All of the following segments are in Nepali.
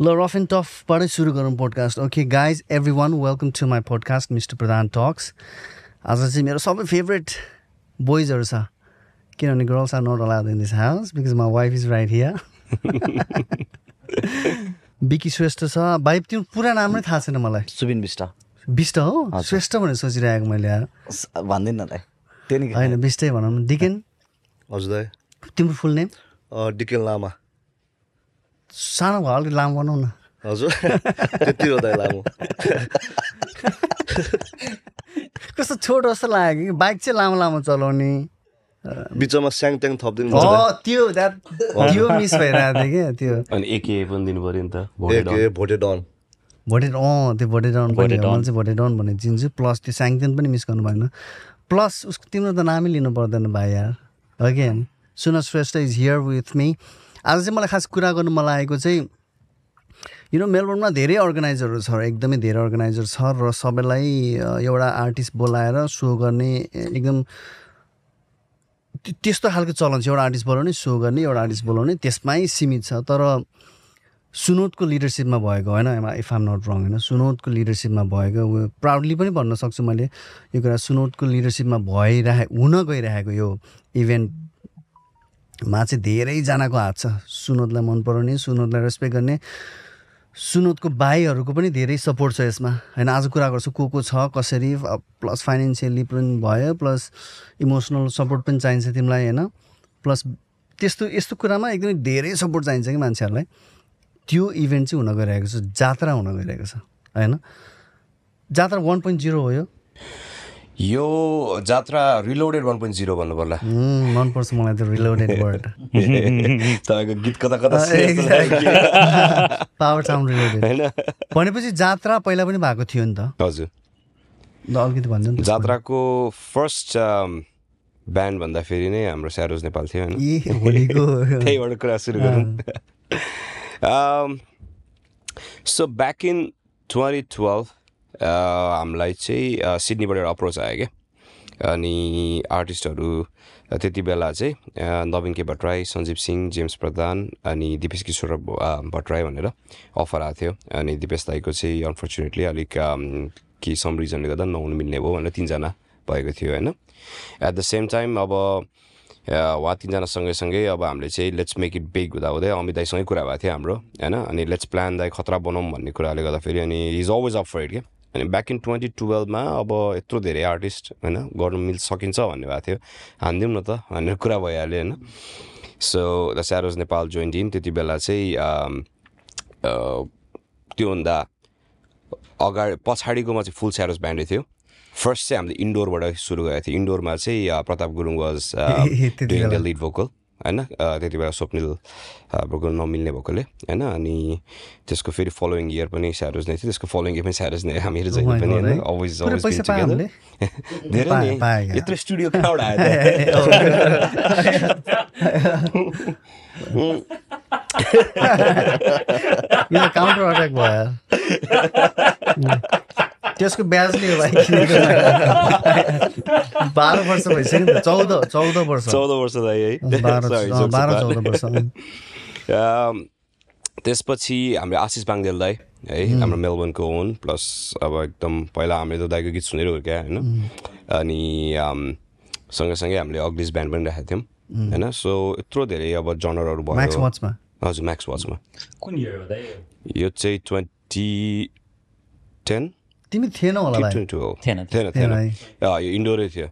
ल रफ एन्ड टफबाटै सुरु गरौँ podcast okay guys everyone welcome to my podcast mister Pradhan talks आज चाहिँ मेरो सबै फेभरेट बोइजहरू छ। किनभने girls are not allowed in this house because my wife is right here Bikki Shrestha छ। भाइ त्यो पुरा नाम नै थाहा छैन मलाई। सुबिन विष्ट बिष्ट हो? श्रेष्ठ भनेर सोचिरहेको मैले भन्दैन दाइ त्यो नि होइन बिष्टै भनौँ न। डिकेन? हजुर तिम्रो फुल नेम डिकेन लामा। सानो भयो अलिक लामो बनाऊ न हजुर। त्यति हो दाइ लामो। कस्तो छोटो जस्तो लाग्यो कि? बाइक चाहिँ लामो लामो चलाउने। बिचमा स्याङट्याङ थपिदिनु अँ त्यो त्यो मिस भइरहेको थियो क्या त्यो। अनि एके पनि दिनु पऱ्यो नि त एक भोटे डन। भोटे अँ त्यो भोटे डाउन पनि हो। मैले चाहिँ भोटे डाउन भनेर चिन्छु प्लस त्यो साङतेन पनि मिस गर्नु भएन। प्लस उसको तिम्रो त नामै लिनु पर्दैन भाइ यार। Again soon Shrestha is here with me आज चाहिँ मलाई खास कुरा गर्नु मलाई आएको चाहिँ यु नो मेलबोर्नमा धेरै अर्गनाइजरहरू छ एकदमै धेरै अर्गनाइजर छ र सबैलाई एउटा आर्टिस्ट बोलाएर सो गर्ने एकदम त्य- त्यस्तो खालको चलन छ। एउटा आर्टिस्ट बोलाउने सो गर्ने एउटा आर्टिस्ट बोलाउने त्यसमै सीमित छ। तर सुनोदको लिडरसिपमा भएको होइन इफ आम नट रङ होइन सुनोदको लिडरसिपमा भएको प्राउडली पनि भन्न सक्छु मैले यो कुरा। सुनोदको लिडरसिपमा भइरहे हुन गइरहेको यो इभेन्टमा चाहिँ धेरैजनाको हात छ। सुनोदलाई मन पराउने सुनोदलाई रेस्पेक्ट गर्ने। सुनोदको भाइहरूको पनि धेरै सपोर्ट छ यसमा। होइन आज कुरा गर्छु को को छ कसरी प्लस फाइनेन्सियली पनि भयो प्लस इमोसनल सपोर्ट पनि चाहिन्छ तिमीलाई होइन। प्लस त्यस्तो यस्तो कुरामा एकदमै धेरै सपोर्ट चाहिन्छ कि मान्छेहरूलाई। त्यो इभेन्ट चाहिँ हुन गइरहेको छ जात्रा हुन गइरहेको छ होइन। जात्रा वान पोइन्ट जिरो हो यो। यो जात्रा रिलोडेड वान पोइन्ट जिरो भन्नु पर्ला। मनपर्छ मलाई त्यो रिलोडेड वर्ड। तपाईँको गीत कता कता पावर साउन्ड रिलोडेड होइन? भनेपछि जात्रा पहिला पनि भएको थियो नि त। हजुर। अलिकति भन्नु जात्राको फर्स्ट ब्यान्ड भन्दाखेरि नै हाम्रो स्यारोज नेपाल थियो होइन? त्यहीबाट कुरा सुरु गरौँ। So back in twenty twelve हामीलाई चाहिँ सिडनीबाट एउटा अप्रोच आयो क्या। अनि आर्टिस्टहरू त्यति बेला चाहिँ नवीन के भट्टराई सञ्जीव सिंह जेम्स प्रधान अनि दिपेश किशोर भट्टराई भनेर अफर आएको थियो। अनि दिपेश दाईको चाहिँ अनफर्चुनेटली अलिक केही सम रिजनले गर्दा नहुनु मिल्ने भयो भनेर तिनजना भएको थियो होइन। एट द सेम टाइम अब उहाँ तिनजना सँगैसँगै अब हामीले चाहिँ लेट्स मेक इट बिग हुँदाहुँदै अमित दाईसँगै कुरा भएको थियो हाम्रो होइन। अनि लेट्स प्लान दाई खतरा बनाऊँ भन्ने कुराले गर्दाखेरि अनि is always up for it क्या। अनि ब्याक इन ट्वेन्टी टुवेल्भमा अब यत्रो धेरै आर्टिस्ट होइन गर्नु मिल सकिन्छ भन्ने भएको थियो। हानिदिउँ न त भनेर कुरा भइहाल्यो होइन। सो द स्यारोज नेपाल जोइन्ट इन त्यति बेला चाहिँ त्योभन्दा अगाडि पछाडिकोमा चाहिँ फुल स्यारोज ब्यान्डै थियो। फर्स्ट चाहिँ हामीले इन्डोरबाट सुरु गरेको थियो। इन्डोरमा चाहिँ Pratap Gurung was. Lead vocal होइन त्यति बेला स्वप्निल भोकल नमिल्ने भोकलले होइन अनि त्यसको फेरि फलोइङ इयर पनि स्यारोज नै थियो त्यसको फलोइङ इयर पनि स्यारोज नै हामीहरू my पनि धेरै नै। यत्रो स्टुडियो कहाँबाट आयो काउन्टर अट्याक भयो. त्यसको ब्याजले हो भाइ। बाह्र वर्ष भइसक्यो नि चौध चौध वर्ष चौध वर्ष है बाह्र. चौध वर्ष त्यसपछि हाम्रो आशिष बाङ्देल दाई है हाम्रो मेलबर्नको ओन प्लस अब एकदम पहिला हामीले त दाईको गीत सुनेर हुर्क्या होइन? अनि सँगसँगै हामीले अग्लिस ब्यान्ड पनि राखेको थियौँ होइन? सो यत्रो धेरै अब जनरहरू म्याक्स भयो वाचमा हजुर म्याक्स वाचमा कुन हो यो चाहिँ ट्वेन्टी टेन? तिमी थिएनौ होला भाइ ट्वेन्टी टू हो। थिएन, थिएन। है। यो इन्डोरै थियो।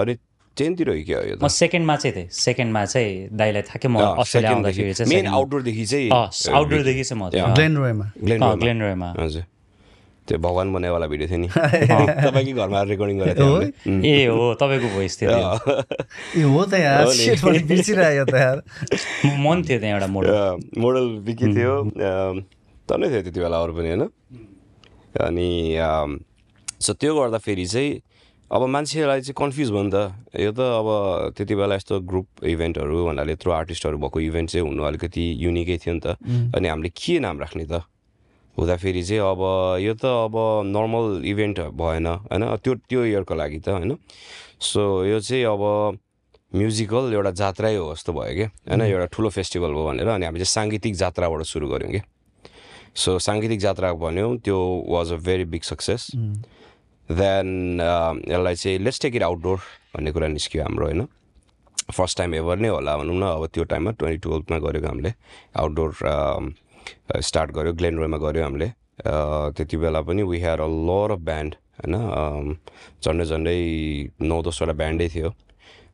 अनि टेनतिर हो क्या यो म सेकेन्डमा चाहिँ थिएँ। सेकेन्डमा चाहिँ दाइलाई थाहा कि म अस्ट्रेलिया आउँदाखेरि चाहिँ मेन आउटडोरदेखि चाहिँ अँ, आउटडोरदेखि चाहिँ म थिएँ। अँ। ग्लेन रोयमा। ग्लेन अँ, रोयमा। ग्लेन रोयमा। हजुर। त्यो भगवान् बनाएवाला भिडियो थियो नि। तपाईँकै घरमा रेकर्डिङ गरेको थियो हामीले। ए हो तपाईँको भोइस थियो। ए हो त यार। बिर्सिरहेको त यार। मन थियो त्यहाँ एउटा मोडल मोडल विकी थियो। तनै थियो त्यति बेला अरू पनि होइन? अनि सो त्यो गर्दाखेरि चाहिँ अब मान्छेलाई चाहिँ कन्फ्युज भयो नि त। यो त अब त्यति बेला यस्तो ग्रुप इभेन्टहरू भन्नाले यत्रो आर्टिस्टहरू भएको इभेन्ट चाहिँ हुनु अलिकति युनिकै थियो नि त। अनि हामीले के नाम राख्ने त? हुँदाखेरि चाहिँ अब यो त अब नर्मल इभेन्ट भएन होइन? त्यो त्यो इयरको लागि त होइन? सो यो चाहिँ अब म्युजिकल एउटा जात्रै हो जस्तो भयो क्या होइन? एउटा ठुलो फेस्टिभल हो भनेर अनि हामी चाहिँ साङ्गीतिक जात्राबाट सुरु गऱ्यौँ क्या सो साङ्गीतिक जात्रा भन्यो त्यो was a very big success then यसलाई चाहिँ लेट्स टेक इट आउटडोर भन्ने कुरा निस्क्यो हाम्रो होइन फर्स्ट टाइम एभर नै होला। भनौँ न अब त्यो टाइममा ट्वेन्टी टुवेल्भमा गरेको हामीले? आउटडोर स्टार्ट गऱ्यो ग्लेन रोयमा गऱ्यो हामीले? अ, त्यति बेला पनि we had a lot of band होइन झन्डै झन्डै नौ दसवटा ब्यान्डै थियो।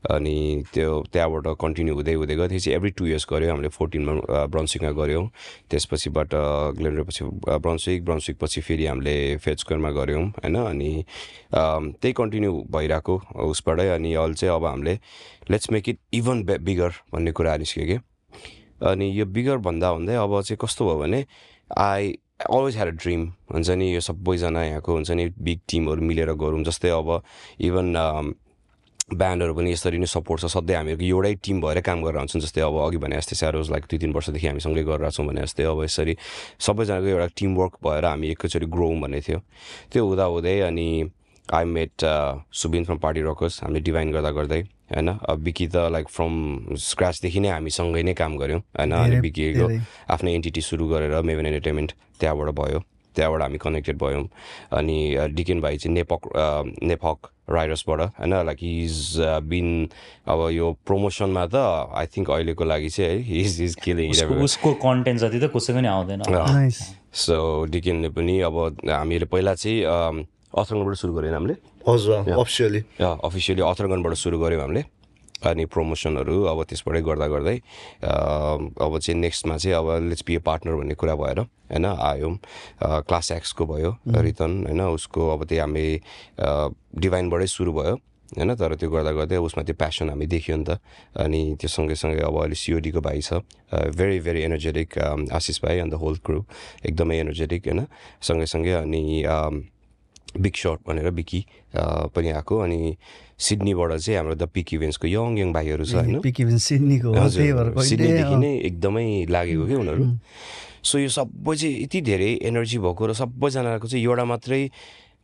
अनि त्यो त्यहाँबाट कन्टिन्यू हुँदै हुँदै गयो त्यसपछि एभ्री टु इयर्स गऱ्यो हामीले फोर्टिनमा ब्रन्सिकमा गऱ्यौँ। त्यसपछिबाट ग्लेनर पछि ब्रन्सिक ब्रन्सिक पछि फेरि हामीले फेजकोरमा गऱ्यौँ होइन? अनि त्यही कन्टिन्यू भइरहेको उसबाटै अनि अहिले चाहिँ अब हामीले let's make it even bigger भन्ने कुरा निस्क्यो कि। अनि यो बिगर भन्दा भन्दै अब चाहिँ कस्तो भयो भने I always had a dream हुन्छ नि? यो सबैजना यहाँको हुन्छ नि? बिग टिमहरू मिलेर गरौँ जस्तै अब इभन ब्यान्डहरू पनि यसरी नै सपोर्ट छ। सधैँ हामीहरूको एउटै टिम भएर काम गरेर हुन्छौँ जस्तै अब अघि भने जस्तै स्यारोज लाइक दुई तिन वर्षदेखि हामी सँगै गरेर छौँ भने जस्तै अब यसरी सबैजनाको एउटा टिम वर्क भएर हामी एकैचोटि ग्रोम भन्ने थियो। त्यो हुँदा हुँदै अनि I met Subin from party rockers हामीले डिभाइन गर्दा गर्दै होइन? अब बिकी त लाइक फ्रम स्क्रचदेखि नै हामी सँगै नै काम गऱ्यौँ होइन? अनि धेरै। आफ्नै एन्टिटी सुरु गरेर मेभेन एन्टरटेनमेन्ट त्यहाँबाट भयो। त्यहाँबाट हामी कनेक्टेड भयौँ। अनि डिकेन भाइ चाहिँ नेपक नेपक राइडर्सबाट होइन? लाइक हिज बिन अब यो प्रमोसनमा त आई थिङ्क अहिलेको लागि चाहिँ है हिज इज किलिङ उसको उसको कन्टेन्ट जति त कसैको नि आउँदैन। नाइस सो डिकेनले पनि अब हामीले पहिला चाहिँ अथरगनबाट सुरु गऱ्यौँ हामीले? हजुर अफिसियली अफिसियली अथरगनबाट सुरु गऱ्यौँ हामीले। अनि प्रमोसनहरू अब त्यसबाटै गर्दा गर्दै अब चाहिँ नेक्स्टमा चाहिँ अब लेट्स बी ए पार्टनर भन्ने कुरा भएर होइन आयौँ क्लास एक्सको भयो रितन होइन उसको अब त्यही हामी डिभाइनबाटै सुरु भयो होइन तर त्यो गर्दा गर्दै उसमा त्यो प्यासन हामी देख्यो नि त अनि त्यो सँगैसँगै अब अहिले सिओडीको भाइ छ भेरी भेरी एनर्जेटिक आशिष भाइ अन्त होल क्रु एकदमै एनर्जेटिक होइन सँगैसँगै अनि बिग सर्ट भनेर बिकी पनि आएको अनि सिडनीबाट चाहिँ हाम्रो द पिक इभेन्ट्सको यङ यङ भाइहरू छ होइन? सिडनीदेखि नै एकदमै लागेको क्या उनीहरू। सो यो सबै चाहिँ यति धेरै एनर्जी भएको र सबैजनाको चाहिँ एउटा मात्रै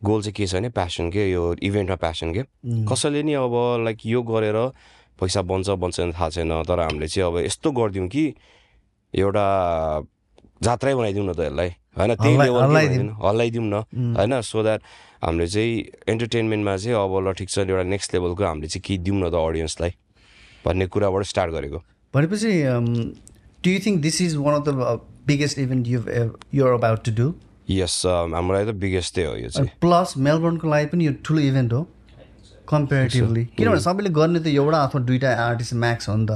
गोल चाहिँ के छ भने प्यासन के यो इभेन्टमा प्यासन के कसैले नि अब लाइक यो गरेर पैसा बन्छ बन्छ थाहा छैन तर हामीले चाहिँ अब यस्तो गरिदिउँ कि एउटा जात्रै बनाइदिउँ न त यसलाई। होइन त्यही लेभलकै हल्लाइदिउँ। न। होइन सो द्याट हामीले चाहिँ इन्टरटेनमेन्टमा चाहिँ अब ल ठिक छ एउटा नेक्स्ट लेभलको हामीले चाहिँ के दिउँ न त अडियन्सलाई भन्ने कुराबाट स्टार्ट गरेको। भनेपछि do you think this is one of the biggest event you you're about to do यस हाम्रो लागि त बिगेस्टै हो यो चाहिँ। प्लस मेलबर्नको लागि पनि यो ठुलो इभेन्ट हो। कम्पेरिटिभली किनभने सबैले गर्ने त एउटा अथवा दुइटा आर्टिस्ट म्याक्स हो नि त।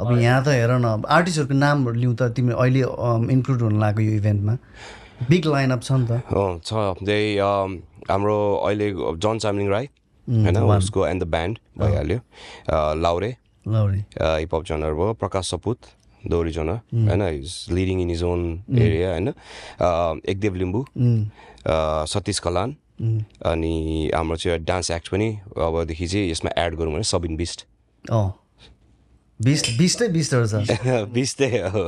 अब यहाँ त हेर न आर्टिस्टहरूको नामहरू लिउँ त तिमी अहिले इन्क्लुड हुन लाग्यो यो इभेन्टमा बिग लाइनअप छ नि त। छ त्यही हाम्रो अहिले जन चामलिङ राई होइन उसको एन्ड द ब्यान्ड भइहाल्यो। लाउरे लौरी हिपहप जनर भयो प्रकाश सपुत दौरी जनर होइन is leading in is own area होइन। एकदेव लिम्बू। सतीश कलान। अनि हाम्रो चाहिँ डान्स एक्ट पनि अबदेखि चाहिँ यसमा एड गरौँ भने सबिन बिस्ट अँ बिस बिसटै बिसहरू छ बिस्टै हो।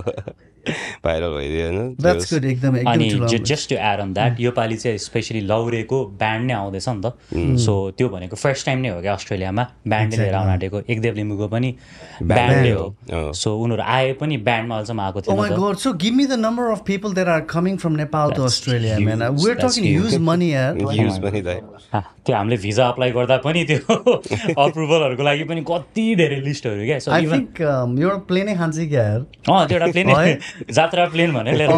भाइरल भइदियो होइन? द्याट्स गुड एकदमै अनि just to add on that योपालि चाहिँ स्पेसली लौरेको ब्यान्ड नै आउँदैछ नि त। सो त्यो भनेको फर्स्ट टाइम नै हो क्या अस्ट्रेलियामा। ब्यान्डले लिएर आउन आँटेको एकदेव लिम्बूको पनि ब्यान्डले हो। हो। सो उनीहरू आए पनि ब्यान्डमा अहिलेसम्म आएको Oh थिएन my त। God, so give me the number of people that are coming from Nepal to That's Australia, man. Uh, huge. We're That's talking huge. money, yeah. Use पनि त हा, त्यो हामीले भिजा अप्लाई गर्दा पनि त्यो अप्रुभलहरूको लागि पनि कति धेरै लिस्टहरू क्या? So think um, you're playing खान्छ क्या यार अँ त्यो एउटा प्लेन जात्रा प्लेन भनेर लिएर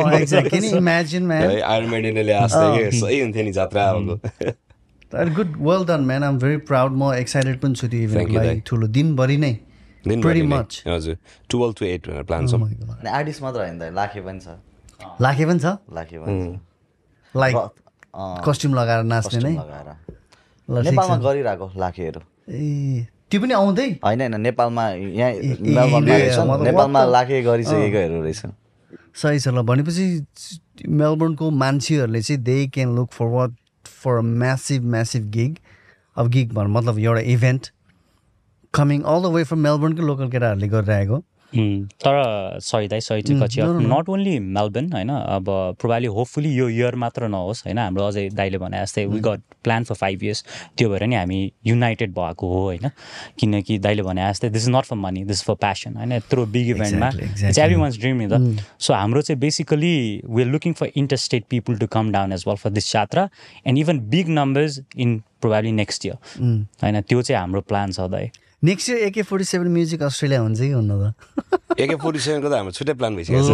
Oh, आयरन मेडेनले आस्थे कि सही हुन्थ्यो नि जात्रा अब। good, well done, man. I'm very proud. म excited पनि छु त्यो दाइ। ठुलो दिनभरि नै। much. हजुर। टुवेल्भ टु एट भनेर प्लान छ। Oh. अनि आर्टिस्ट मात्र होइन लाखे पनि छ। लाखे पनि छ? लाखे लाइक कस्ट्युम लगाएर नाच्ने नै? नेपालमा गरिरहेको लाखेहरू। ए त्यो पनि आउँदै? होइन होइन नेपालमा यहाँ नेपालमा लाखे गरिसकेकोहरू रहेछ। सही छ ल भनेपछि मेलबर्नको मान्छेहरूले चाहिँ they can look forward for a massive massive gig अब गिग भन मतलब एउटा event coming all the way from मेलबर्नकै local केटाहरूले गरिरहेको। तर सरी दाइ sorry to cut not only Melbourne होइन अब प्रोभाइली होपफुली यो इयर मात्र नहोस् होइन हाम्रो अझै दाइले भने जस्तै we got plan for five years त्यो भएर नि हामी युनाइटेड भएको हो होइन। किनकि दाइले भने जस्तै this is not for money this for passion होइन। यत्रो बिग इभेन्टमा. एभ्री वान्स ड्रिम नि त। सो हाम्रो चाहिँ basically we are looking for interstate people to come down as well for this यात्रा and even big numbers in probably next year होइन। त्यो चाहिँ हाम्रो प्लान छ दाइ। Next year AK forty seven music Australia हुन्छ कि हुन्न त? एके फोर्टी सेभेनको त हाम्रो छुट्टै प्लान भइसकेको छ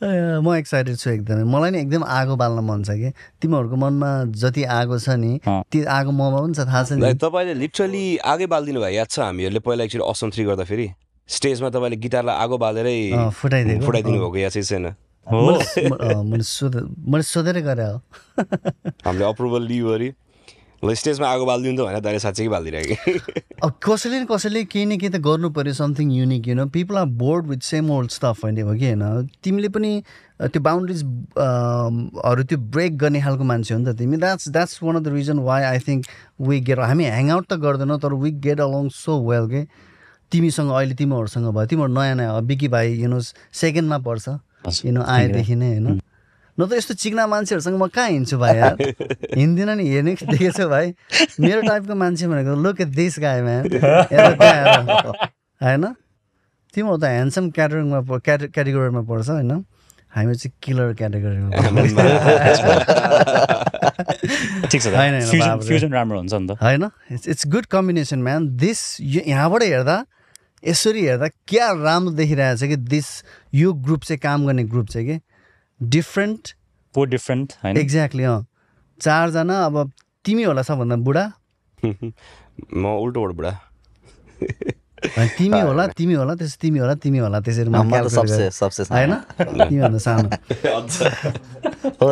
ए, म एक्साइटेड छु एकदमै। मलाई नि एकदम आगो बाल्न मन छ कि। तिमीहरूको मनमा जति आगो छ नि। त्यो आगो ममा पनि छ थाहा छ नि। तपाईँले लिटरली आगै बालिदिनु भयो। याद छ हामीहरूले पहिला एकचोटि असम थ्री गर्दाखेरि? स्टेजमा तपाईँले गिटारलाई आगो बालेरै अँ, फुटाइदिएको। फुटाइदिनु भएको याद चाहिँ छैन? मैले सोधेरै गरेँ हो। हामीले अप्रुभल लियो अरे। ल स्टेजमा आगो बालिदिनु त भने तैँले साँच्चै बालिदिरहेको अब कसैले न कसैले केही न केही त गर्नु पऱ्यो something unique you know people are bored with same old stuff होइन हो कि होइन? तिमीले पनि त्यो बााउन्ड्रिज हरू त्यो ब्रेक गर्ने खालको मान्छे हो नि त तिमी। That's that's one of the reason why I think we get हामी ह्याङ आउट त गर्दैनौँ तर we get along so well के तिमीसँग अहिले तिमीहरूसँग भयो। तिमीहरू नयाँ नयाँ बिकी भाइ यु नो सेकेन्डमा पर्छ। यु नो आएदेखि नै होइन? न त यस्तो चिक्ना मान्छेहरूसँग म कहाँ हिँड्छु भाइ यार? हिँड्दिनँ नि हेर्ने देखेको छु भाइ? मेरो टाइपको मान्छे भनेको look at this guy man होइन? तिमीहरू त ह्यान्डसम क्याटेगोरीमा क्याटे क्याटेगोरीमा पर्छ होइन? हामी चाहिँ किलर क्याटेगोरीमा होइन, it's good combination man this यहाँबाट हेर्दा यसरी हेर्दा क्या राम्रो देखिरहेको छ कि दिस यो ग्रुप चाहिँ काम गर्ने ग्रुप चाहिँ कि? डिफ्रेन्ट को डिफ्रेन्ट होइन? एक्ज्याक्टली अँ। चारजना अब तिमी होला सबभन्दा बुढा? म उल्टोबाट बुढा। तिमी होला तिमी होला त्यसपछि तिमी होला तिमी होला त्यसरी होइन सानो। तिमीभन्दा सानो।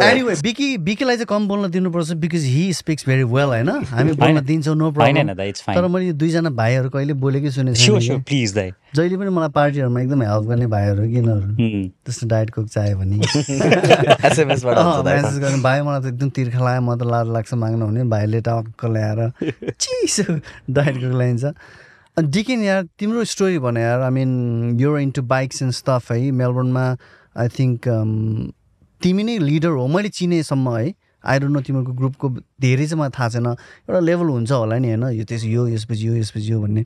एनिवे बिकी बिकीलाई चाहिँ कम बोल्न दिनुपर्छ because he speaks very well होइन हामी बोल्न। दिन्छौँ नो प्रब्लम तर मैले यो दुईजना भाइहरू कहिले बोलेकै सुनेको कि। प्लिज दाइ जहिले पनि मलाई पार्टीहरूमा एकदम हेल्प गर्ने भाइहरू कि यिनीहरू उम्, त्यस्तो डाइट कोक चाहियो भने। मेसेज गर्ने भाइ मलाई त एकदम तिर्खा लाग्यो म त लाज लाग्छ माग्नु भने भाइले टक्क ल्याएर चिसो डाइट कोक ल्याइन्छ डिकिन यार तिम्रो स्टोरी भने यार I mean your into bikes and stuff है। मेलबर्नमा आई थिङ्क तिमी नै लिडर हो। मैले चिनेसम्म है। आई डोन्ट नो तिमीहरूको ग्रुपको धेरै चाहिँ मलाई थाहा छैन। एउटा लेभल हुन्छ होला नि होइन। यो त्यस यो यसपछि यो यसपछि यो भन्ने।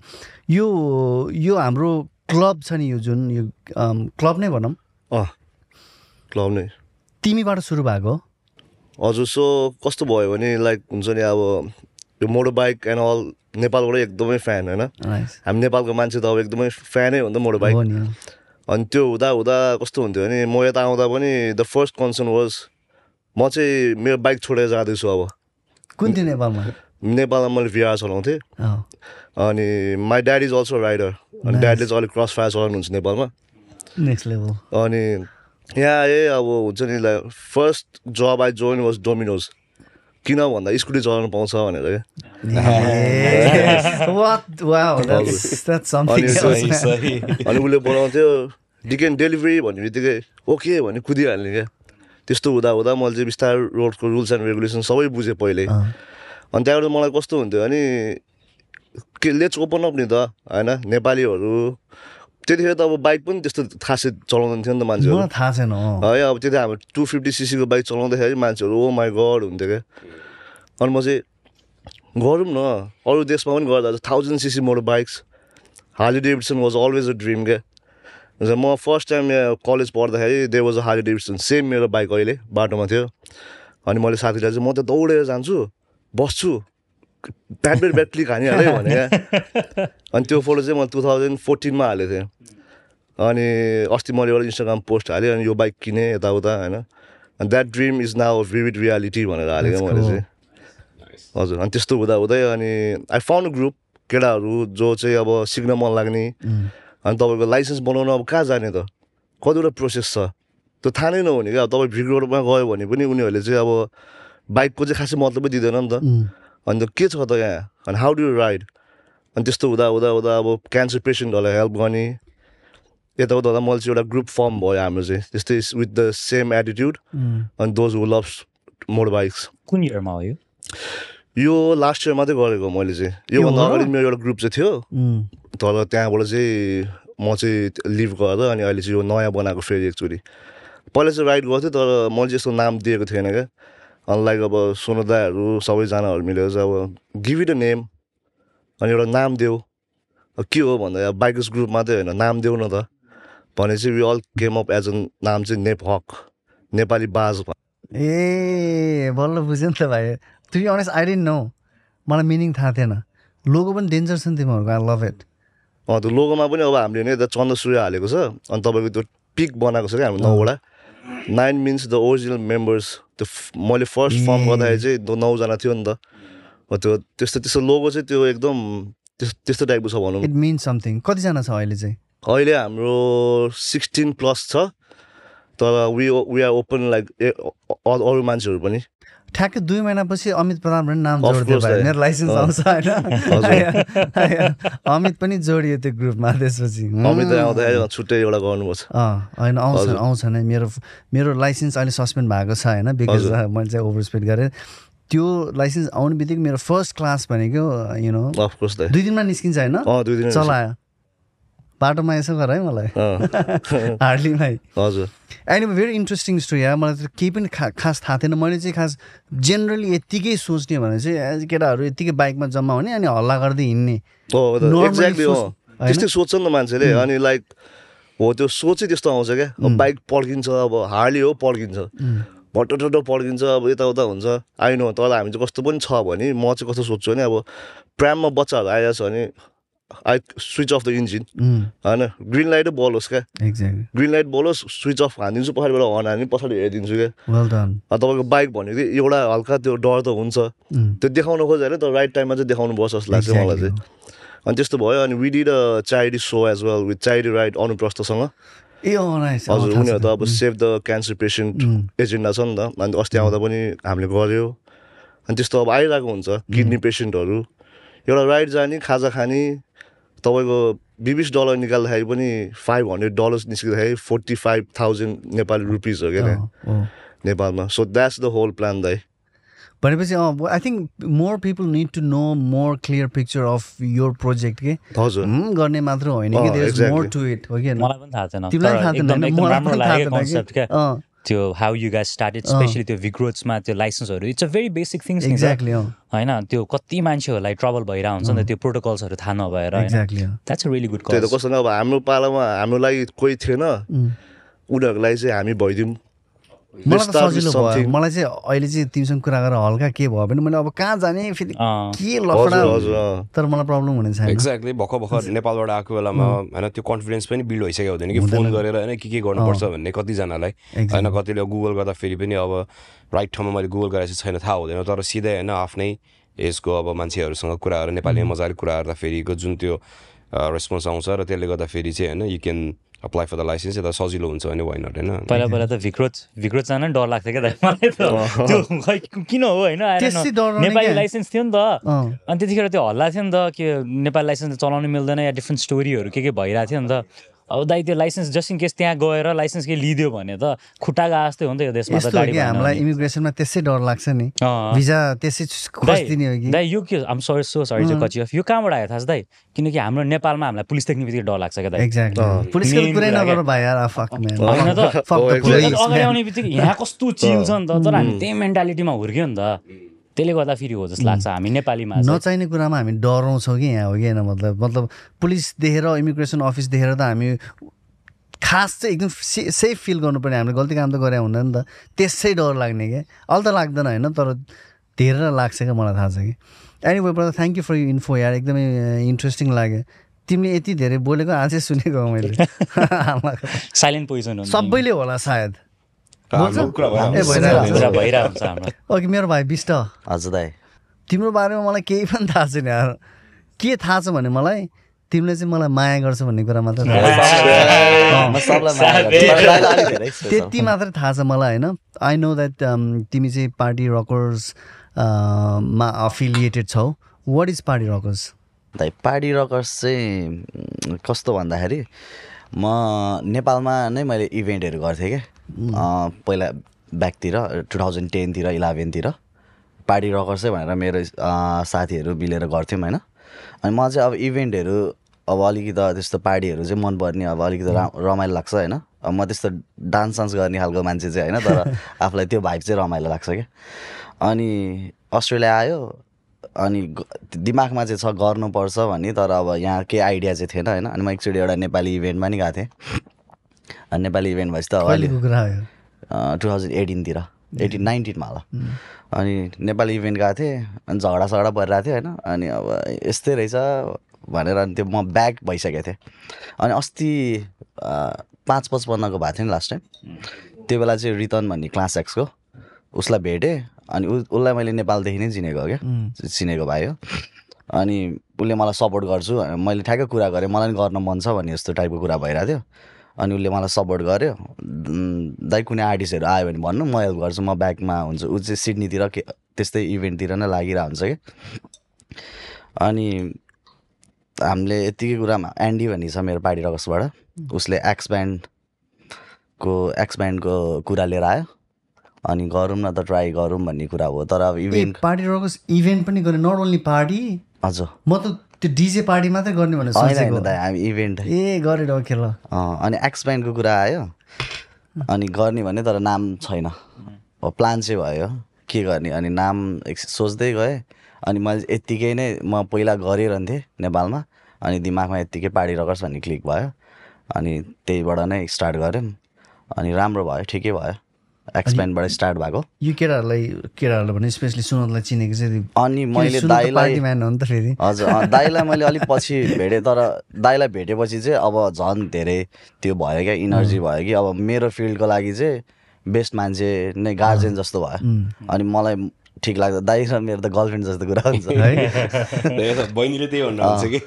यो यो हाम्रो क्लब छ नि यो जुन यो क्लब नै भनौँ। अँ क्लब नै। तिमीबाट सुरु भएको हो? हजुर सो कस्तो भयो भने लाइक हुन्छ नि अब यो मोटर बाइक एन्ड अल नेपालबाट एकदमै फ्यान होइन. हामी नेपालको मान्छे त अब एकदमै फ्यानै हो नि त मोटर बाइक। अनि त्यो हुँदा हुँदा कस्तो हुन्थ्यो भने म यता आउँदा पनि द फर्स्ट कन्सर्न वाज म चाहिँ मेरो बाइक छोडेर जाँदैछु अब। कुन थियो नेपालमा? नेपालमा मैले भिआर चलाउँथेँ। अनि my dad is also rider अनि. ड्याडले चाहिँ अलिक क्रस फायर चलाउनुहुन्छ नेपालमा। नेक्स्ट लेभल अनि यहाँ आएँ अब हुन्छ नि like first job I join was Domino's किन भन्दा स्कुटी चलाउनु पाउँछ भनेर क्या What? Wow, that's, that's something अनि उसले बनाउँथ्यो डिकेन डेलिभरी भन्ने बित्तिकै ओके भने कुदिहाल्ने क्या त्यस्तो हुँदा हुँदा मैले चाहिँ बिस्तारै रोडको रुल्स एन्ड रेगुलेसन सबै बुझेँ पहिले अनि त्यहाँबाट मलाई कस्तो हुन्थ्यो भने के लेट्स ओपन अप नि त होइन नेपालीहरू त्यतिखेर त अब बाइक पनि त्यस्तो खासै चलाउँदैन थियो नि त मान्छेहरू। थाहा छैन। है अब त्यति हाम्रो टु फिफ्टी सिसीको बाइक चलाउँदाखेरि मान्छेहरू ओ माई गड हुन्थ्यो क्या। अनि म चाहिँ गरौँ न। अरू देशमा पनि गर्दा thousand CC motor bikes Harley Davidson was always a dream क्या। म फर्स्ट टाइम यहाँ कलेज पढ्दाखेरि they was a Harley Davidson same मेरो बाइक अहिले बाटोमा थियो। अनि मैले साथीलाई चाहिँ म त दौडेर जान्छु बस्छु ब्याट ब्याट ब्याट क्लिक हानिहालेँ भने क्या अनि त्यो फोटो चाहिँ मैले टु थाउजन्ड फोर्टिनमा हालेको थिएँ अनि अस्ति मैले एउटा इन्स्टाग्राम पोस्ट हालेँ अनि यो बाइक किनेँ यताउता होइन अनि that dream is now vivid reality भनेर हालेको मैले. चाहिँ हजुर अनि त्यस्तो हुँदा हुँदै अनि आई फाउन्ड ग्रुप केटाहरू जो चाहिँ अब सिक्न मन लाग्ने अनि तपाईँको लाइसेन्स बनाउनु अब कहाँ जाने त कतिवटा प्रोसेस छ त्यो थाहा नै नहुने क्या अब तपाईँ भिड रोडमा गयो भने पनि उनीहरूले चाहिँ अब बाइकको चाहिँ खासै मतलबै दिँदैन नि त उम्, अनि त के छ त यहाँ अनि हाउ डु राइड अनि त्यस्तो हुँदा हुँदा हुँदा अब क्यान्सर पेसेन्टहरूलाई हेल्प गर्ने। यताउता हुँदा मैले चाहिँ एउटा ग्रुप फर्म भयो हाम्रो चाहिँ त्यस्तै विथ द सेम एटिट्युड अनि those who loves motor bikes कुन इयरमा हो यो? यो लास्ट इयर मात्रै गरेको मैले चाहिँ। योभन्दा अगाडि मेरो एउटा ग्रुप चाहिँ थियो। उम्, तर त्यहाँबाट चाहिँ म चाहिँ लिभ गरेर अनि अहिले चाहिँ यो नयाँ बनाएको फेरि एकचोटि पहिला चाहिँ राइड गर्थेँ तर मैले चाहिँ यस्तो नाम दिएको थिएन क्या। अनलाइक अब सोनदाहरू सबैजनाहरू मिलेर चाहिँ अब गिभ इट अ नेम अनि एउटा नाम देऊ। अब के हो भन्दा अब बाइकर्स ग्रुप मात्रै होइन नाम देऊ न त। भने चाहिँ we all came up as a नाम चाहिँ नेप हक नेपाली बाज ए बल्ल बुझ्यो नि त भाइ। To be honest I don't know मलाई मिनिङ थाहा थिएन। लोगो पनि डेन्जर छ नि तिमीहरूको आई लभ इट अँ त्यो लोगोमा पनि अब हामीले नै यता चन्द्र सूर्य हालेको छ। अनि तपाईँको त्यो पिक बनाएको छ क्या हाम्रो नौवटा। Nine means the original members त्यो मैले फर्स्ट फर्म गर्दाखेरि चाहिँ नौजना थियो नि त। हो त्यो त्यस्तो त्यस्तो लोगो चाहिँ त्यो एकदम त्यस त्यस्तो टाइपको छ भनौँ। इट मिन्स समथिङ कतिजना छ अहिले चाहिँ? अहिले हाम्रो सिक्सटिन प्लस छ। तर we we are open like अरू मान्छेहरू पनि। ठ्याक्कै दुई महिनापछि अमित प्रधान पनि नाम जोडिदियो भाइ। मेरो लाइसेन्स आउँछ होइन। अमित पनि जोडियो त्यो ग्रुपमा त्यसपछि। छुट्टै एउटा गर्नुपर्छ होइन आउँछ। आउँछ नै। मेरो मेरो लाइसेन्स अहिले सस्पेन्ड भएको छ होइन बिकज। मैले चाहिँ ओभर स्पिड गरेँ। त्यो लाइसेन्स आउने बित्तिकै मेरो फर्स्ट क्लास भनेको यु नो दुई दिनमा निस्किन्छ होइन? चलायो। बाटोमा यसो गर है मलाई। हार्डलीमै हजुर। एन्ड भेरी इन्ट्रेस्टिङ स्टोरी यार मलाई त केही पनि खा खास थाहा थिएन। मैले चाहिँ खास जेनरली यत्तिकै सोच्ने भने चाहिँ केटाहरू यत्तिकै बाइकमा जम्मा हुने अनि हल्ला गर्दै हिँड्ने? त्यस्तै सोध्छ नि त मान्छेले। अनि लाइक हो त्यो सोचै त्यस्तो आउँछ क्या। अब बाइक पड्किन्छ अब हार्ली हो पड्किन्छ। भट्टो पड्किन्छ अब यताउता हुन्छ। आइनो तर हामी चाहिँ कस्तो पनि छ भने म चाहिँ कस्तो सोध्छु भने अब प्राममा बच्चाहरू आइरहेको छ भने I switch off the engine होइन ग्रिन लाइटै बलोस् क्या एक्ज्याक्टली ग्रिन लाइट बलोस् स्विच अफ हानिदिन्छु पछाडिबाट हर्न हानि पछाडि हेरिदिन्छु क्या तपाईँको बाइक भनेको एउटा हल्का त्यो डर त हुन्छ त्यो देखाउनु खोज्यो तर राइट टाइममा चाहिँ देखाउनु पर्छ जस्तो लाग्छ मलाई चाहिँ अनि त्यस्तो भयो अनि we did a childy so as well with childy right अनुप्रस्थसँग ए हजुर उनीहरू त अब save the cancer patient agenda छ नि त अनि अस्ति आउँदा पनि हामीले गऱ्यो अनि त्यस्तो अब आइरहेको हुन्छ किडनी पेसेन्टहरू एउटा राइड जाने खाजा खाने तपाईँको बिस डलर निकाल्दाखेरि पनि फाइभ हन्ड्रेड डलर्स निस्किँदाखेरि forty five thousand Nepali rupees हो क्या। नेपालमा। So that's the whole plan दाइ भनेपछि I think more people need to know more clear picture of your project के? गर्ने मात्र होइन कि अँ, there is more. To it हो कि? मलाई पनि थाहा थिएन तिमीलाई थाहा थिएन त्यो how you guys started specially त्यो भिग्रोजमा त्यो लाइसेन्सहरू it's a very basic things exactly होइन त्यो कति मान्छेहरूलाई ट्रबल भइरहेको हुन्छ नि त त्यो प्रोटोकल्सहरू थाहा नभएर द्याट्स अ रियली गुड त कज कस्तो अब हाम्रो पालामा हाम्रो लागि कोही थिएन। उनीहरूको लागि चाहिँ हामी भइदिउँ। मलाई त सजिलो भयो. मलाई चाहिँ अहिले चाहिँ तिमीसँग कुरा गरेर हल्का के भयो भने मैले अब कहाँ जाने फेरि। के लफडा। तर मलाई प्रब्लम हुने छैन। एक्ज्याक्टली भर्खर भर्खर नेपालबाट आएको बेलामा होइन त्यो कन्फिडेन्स पनि बिल्ड भइसकेको हुँदैन कि? फोन गरेर होइन के के गर्नुपर्छ भन्ने कतिजनालाई। होइन कतिले गुगल गर्दा फेरि पनि अब राइट ठाउँमा मैले गुगल गरेको छैन थाहा हुँदैन। तर सिधै होइन आफ्नै एजको अब मान्छेहरूसँग कुरा गरेर नेपालीमा मजाले कुरा गर्दाखेरिको जुन त्यो रेस्पोन्स आउँछ र त्यसले गर्दाखेरि चाहिँ होइन you can apply for the licence यता सजिलो हुन्छ भने वाइन होइन? पहिला पहिला त भिक्रोज भिक्रोज जान नि डर लाग्थ्यो क्या दाइ मलाई त। त्यो खै किन हो होइन? नेपाली? लाइसेन्स थियो नि त। अनि त्यतिखेर त्यो हल्ला थियो नि त कि नेपाली लाइसेन्स चलाउनु मिल्दैन या डिफ्रेन्ट स्टोरीहरू के के भइरहेको थियो नि त। अब दाइ त्यो लाइसेन्स जस्ट इन केस त्यहाँ गएर लाइसेन्स के लिइदियो भने त खुट्टाको जस्तै हो नि त यो देशमा त गाडी हामीलाई। इमिग्रेसनमा त्यसै डर लाग्छ नि। भिजा त्यसै खोजिदिने हो कि? दाइ यो के आम सरी सो सरी चाहिँ कची अफ यो कहाँबाट आयो थाहा छ दाइ? किनकि हाम्रो नेपालमा हामीलाई पुलिस देख्ने बित्तिकै डर लाग्छ क्या दाइ। एक्ज्याक्टली पुलिसको कुरै नगर। भाइ यार। फक म्यान होइन त। Police, अगाडि. आउने बित्तिकै यहाँ कस्तो चिल छ नि त। तर हामी त्यही मेन्टालिटीमा हुर्क्यो नि त। त्यसले गर्दा फेरि हो जस्तो लाग्छ हामी नेपालीमा चाहिँ। नचाहिने कुरामा हामी डराउँछौँ कि यहाँ हो कि होइन मतलब मतलब पुलिस देखेर इमिग्रेसन अफिस देखेर त हामी खास चाहिँ एकदम से सेफ फिल गर्नुपर्ने हामीले गल्ती काम त गरे हुँदैन नि त। त्यसै डर लाग्ने क्या अहिले त लाग्दैन होइन तर धेरै लाग्छ क्या मलाई थाहा छ कि। Any वेबाट thank you for you info यार एकदमै इन्ट्रेस्टिङ लाग्यो। तिमीले यति धेरै बोलेको आजै सुनेको हो मैले। साइलेन्ट पोइजन सबैले होला सायद। ओके मेरो भाइ बिस्ट हजुर दाइ तिम्रो बारेमा मलाई केही पनि थाहा छैन यार के थाहा छ भने मलाई तिमीले चाहिँ मलाई माया गर्छ भन्ने कुरा मात्र। त्यति मात्रै थाहा छ मलाई होइन आई नो द्याट तिमी चाहिँ पार्टी रकर्स मा अफिलिएटेड छौ वाट इज पार्टी रकर्स दाइ पार्टी रकर्स चाहिँ कस्तो भन्दाखेरि म नेपालमा नै मैले इभेन्टहरू गर्थेँ क्या पहिला ब्याकतिर टु थाउजन्ड टेनतिर इलेभेनतिर पार्टी रकर्सै भनेर मेरो साथीहरू मिलेर गर्थ्यौँ होइन। अनि मलाई चाहिँ अब इभेन्टहरू अब अलिकति त्यस्तो पार्टीहरू चाहिँ मनपर्ने अब अलिकति रा रमाइलो लाग्छ होइन। अब म त्यस्तो डान्स सान्स गर्ने खालको मान्छे चाहिँ होइन तर आफूलाई त्यो भाइब चाहिँ रमाइलो लाग्छ क्या। अनि अस्ट्रेलिया आयो अनि दिमागमा चाहिँ छ गर्नुपर्छ भन्ने तर अब यहाँ केही आइडिया चाहिँ थिएन होइन। अनि म एकचोटि एउटा नेपाली इभेन्टमा नि गएको थिएँ। नेपाली इभेन्ट भएपछि त अहिले टु थाउजन्ड एटिनतिर एटिन नाइन्टिनमा होला। अनि नेपाली इभेन्ट गएको थिएँ अनि झगडा सगडा परिरहेको थियो होइन अनि अब यस्तै रहेछ भनेर अनि त्यो म ब्याक भइसकेको थिएँ। अनि अस्ति पाँच पचपन्नको भएको थियो नि लास्ट टाइम त्यो बेला चाहिँ रितन भन्ने क्लास एक्सको उसलाई भेटेँ अनि उ उसलाई मैले नेपालदेखि नै चिनेको हो क्या। चिनेको भाइ हो। अनि उसले मलाई सपोर्ट गर्छु मैले ठ्याक्कै कुरा गरेँ मलाई पनि गर्न मन छ भन्ने जस्तो टाइपको कुरा भइरहेको थियो। अनि उसले मलाई सपोर्ट गर्यो। दाइ कुनै आर्टिस्टहरू आयो भने भन्नु म हेल्प गर्छु म ब्याकमा हुन्छु। ऊ चाहिँ सिडनीतिर के त्यस्तै इभेन्टतिर नै लागिरहेको हुन्छ कि। अनि हामीले यत्तिकै कुरामा एन्डी भन्ने छ मेरो पार्टी रकसबाट। उसले एक्स ब्यान्डको एक्स ब्यान्डको कुरा लिएर आयो। अनि गरौँ न त ट्राई गरौँ भन्ने कुरा हो। तर अब इभेन्ट पार्टी रकर्स इभेन्ट पनि गर्ने नट ओन्ली पार्टी हजुर। म त त्यो डिजे पार्टी मात्रै गर्ने भनेर सोचेको। हामी इभेन्ट ए गरेर हो खेल। अँ, अनि एक्स ब्यान्डको कुरा आयो। अनि गर्ने भने तर नाम छैन। अब प्लान चाहिँ भयो के गर्ने? अनि नाम सोच्दै गएँ। अनि मैले यत्तिकै नै म पहिला गरिरहन्थेँ नेपालमा। अनि दिमागमा यत्तिकै पार्टी रकर्स भन्ने क्लिक भयो। अनि त्यहीबाट नै स्टार्ट गऱ्यौँ। अनि राम्रो भयो ठिकै भयो। एक्स ब्यान्डबाट स्टार्ट भएको। यो केटाहरूलाई केटाहरूलाई भने स्पेसली सुनतलाई चिनेको चाहिँ अनि मैले दाइलाई त फेरि। हजुर अँ, दाइलाई मैले अलिक पछि भेटेँ तर दाइलाई भेटेपछि चाहिँ अब झन् धेरै त्यो भयो क्या इनर्जी भयो कि। अब मेरो फिल्डको लागि चाहिँ बेस्ट मान्छे नै गार्जेन जस्तो भयो। अनि मलाई ठिक लाग्छ। दाइ र मेरो त गर्लफ्रेन्ड जस्तो कुरा हुन्छ। है? बहिनीले त्यही भन्नुहुन्छ कि?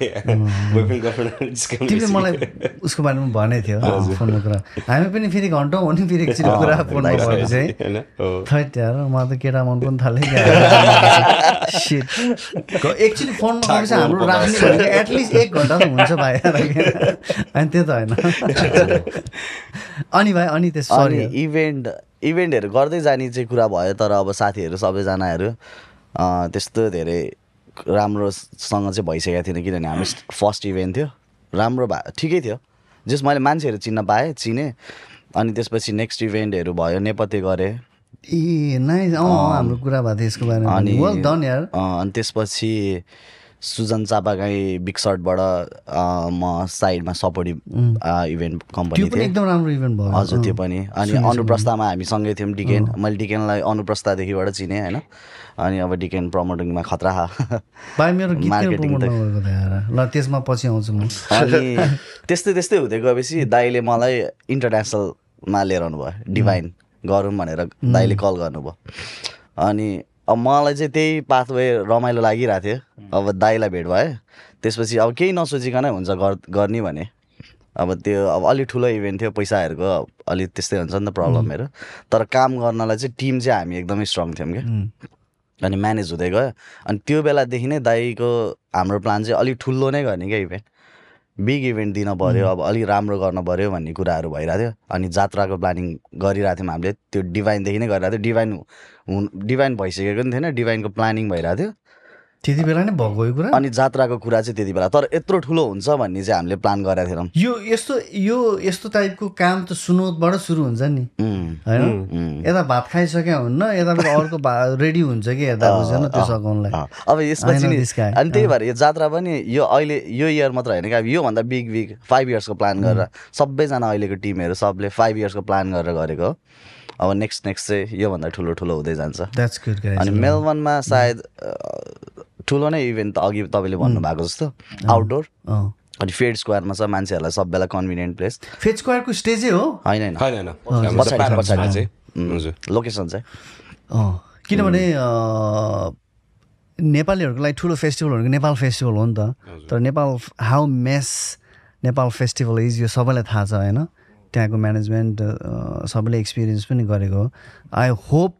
बोयफ्रेन्ड गर्लफ्रेन्ड तिमीले मलाई उसको बारेमा भनेको थियो फोनमा कुरा। हामी पनि फेरि घन्टौँ हो नि फेरि एकचोटि कुरा फोनमा भएपछि है होइन? हो। थैट यार मलाई त केटा मन पनि थाल्यो एकचोटि फोनमा गएपछि हाम्रो राख्ने भनेको एटलिस्ट एक घन्टा त हुन्छ भाइ। अनि त्यो त होइन। अनि भाइ अनि त्यस इभेन्ट इभेन्टहरू गर्दै जाने चाहिँ कुरा भयो तर अब साथीहरू सबैजनाहरू त्यस्तो धेरै राम्रोसँग चाहिँ भइसकेको थिएन किनभने हामी फर्स्ट इभेन्ट थियो। राम्रो भए ठिकै थियो। जस मैले मान्छेहरू चिन्न पाएँ चिनेँ। अनि त्यसपछि नेक्स्ट इभेन्टहरू भयो नेपथ्य गरेँ। ए नाइस हाम्रो कुरा भएको थियो यसको बारेमा। अनि वेल डन यार। अँ, अनि त्यसपछि सुजन चापागाई बिग सर्टबाट म साइडमा सपोर्टिभ इभेन्ट कम्पनी पनि थिएँ। एकदम राम्रो इभेन्ट भयो। हजुर त्यो। पनि। अनि अनुप्रस्थामा हामी सँगै थियौँ डिकेन मैले डिकेनलाई अनुप्रस्थादेखिबाट चिनेँ होइन। अनि अब डिकेन प्रमोटिङमा खतरा। ल त्यसमा पछि आउँछु म। अनि त्यस्तै त्यस्तै हुँदै गएपछि दाइले मलाई इन्टरनेसनलमा लिएर आउनुभयो। डिभाइन गरौँ भनेर दाइले कल गर्नुभयो। अनि अब मलाई चाहिँ त्यही पाथवे रमाइलो लागिरहेको थियो। अब दाइलाई भेट भयो। त्यसपछि अब केही नसोचिकन हुन्छ गर- गर्ने भने। अब त्यो अब अलिक ठुलो इभेन्ट थियो पैसाहरूको अलिक त्यस्तै हुन्छ नि त प्रब्लमहरू। तर काम गर्नलाई चाहिँ टिम चाहिँ हामी एकदमै स्ट्रङ थियौँ क्या। अनि म्यानेज हुँदै गयो। अनि त्यो बेलादेखि नै दाइको हाम्रो प्लान चाहिँ अलिक ठुलो नै गर्ने क्या इभेन्ट। बिग इभेन्ट दिन पऱ्यो अब अलिक राम्रो गर्न पऱ्यो भन्ने कुराहरू भइरहेको थियो। अनि जात्राको प्लानिङ गरिरहेको थियौँ हामीले। त्यो डिभाइनदेखि नै गरिरहेको थियो। डिभाइन हुन् डिभाइन भइसकेको पनि थिएन डिभाइनको प्लानिङ भइरहेको थियो। त्यति बेला नै भएको यो कुरा? अनि जात्राको कुरा चाहिँ त्यति बेला। तर यत्रो ठुलो हुन्छ भन्ने चाहिँ हामीले प्लान गरेका थिएनौँ। यो यस्तो यो यस्तो टाइपको काम त सुनोतबाट सुरु हुन्छ नि। होइन। यता भात खाइसक्यो हुन्न यता अर्को रेडी हुन्छ कि यता बुझेन त्यो सघाउनलाई अब नि guy. अनि त्यही भएर यो जात्रा पनि यो अहिले यो इयर मात्र होइन कि अब योभन्दा बिग बिग फाइभ इयर्सको प्लान गरेर सबैजना अहिलेको टिमहरू सबले फाइभ इयर्सको प्लान गरेर गरेको हो। अब नेक्स्ट नेक्स्ट चाहिँ योभन्दा ठुलो ठुलो हुँदै जान्छ। अनि मेलबर्नमा सायद ठुलो नै इभेन्ट त अघि तपाईँले भन्नुभएको जस्तो। आउटडोर अनि फेड स्क्वायरमा छ मान्छेहरूलाई सबैलाई कन्भिनियन्ट प्लेस फेज स्क्वायरको स्टेजै हो? होइन पार्कमा पछाडि। चाहिँ। लोकेसन अँ, किनभने अँ, नेपालीहरूको लागि ठुलो फेस्टिभल भनेको नेपाल फेस्टिभल हो नि त। तर Nepal how mess Nepal festival is यो सबैलाई थाहा छ होइन? त्यहाँको म्यानेजमेन्ट सबैले एक्सपिरियन्स पनि गरेको हो। आई होप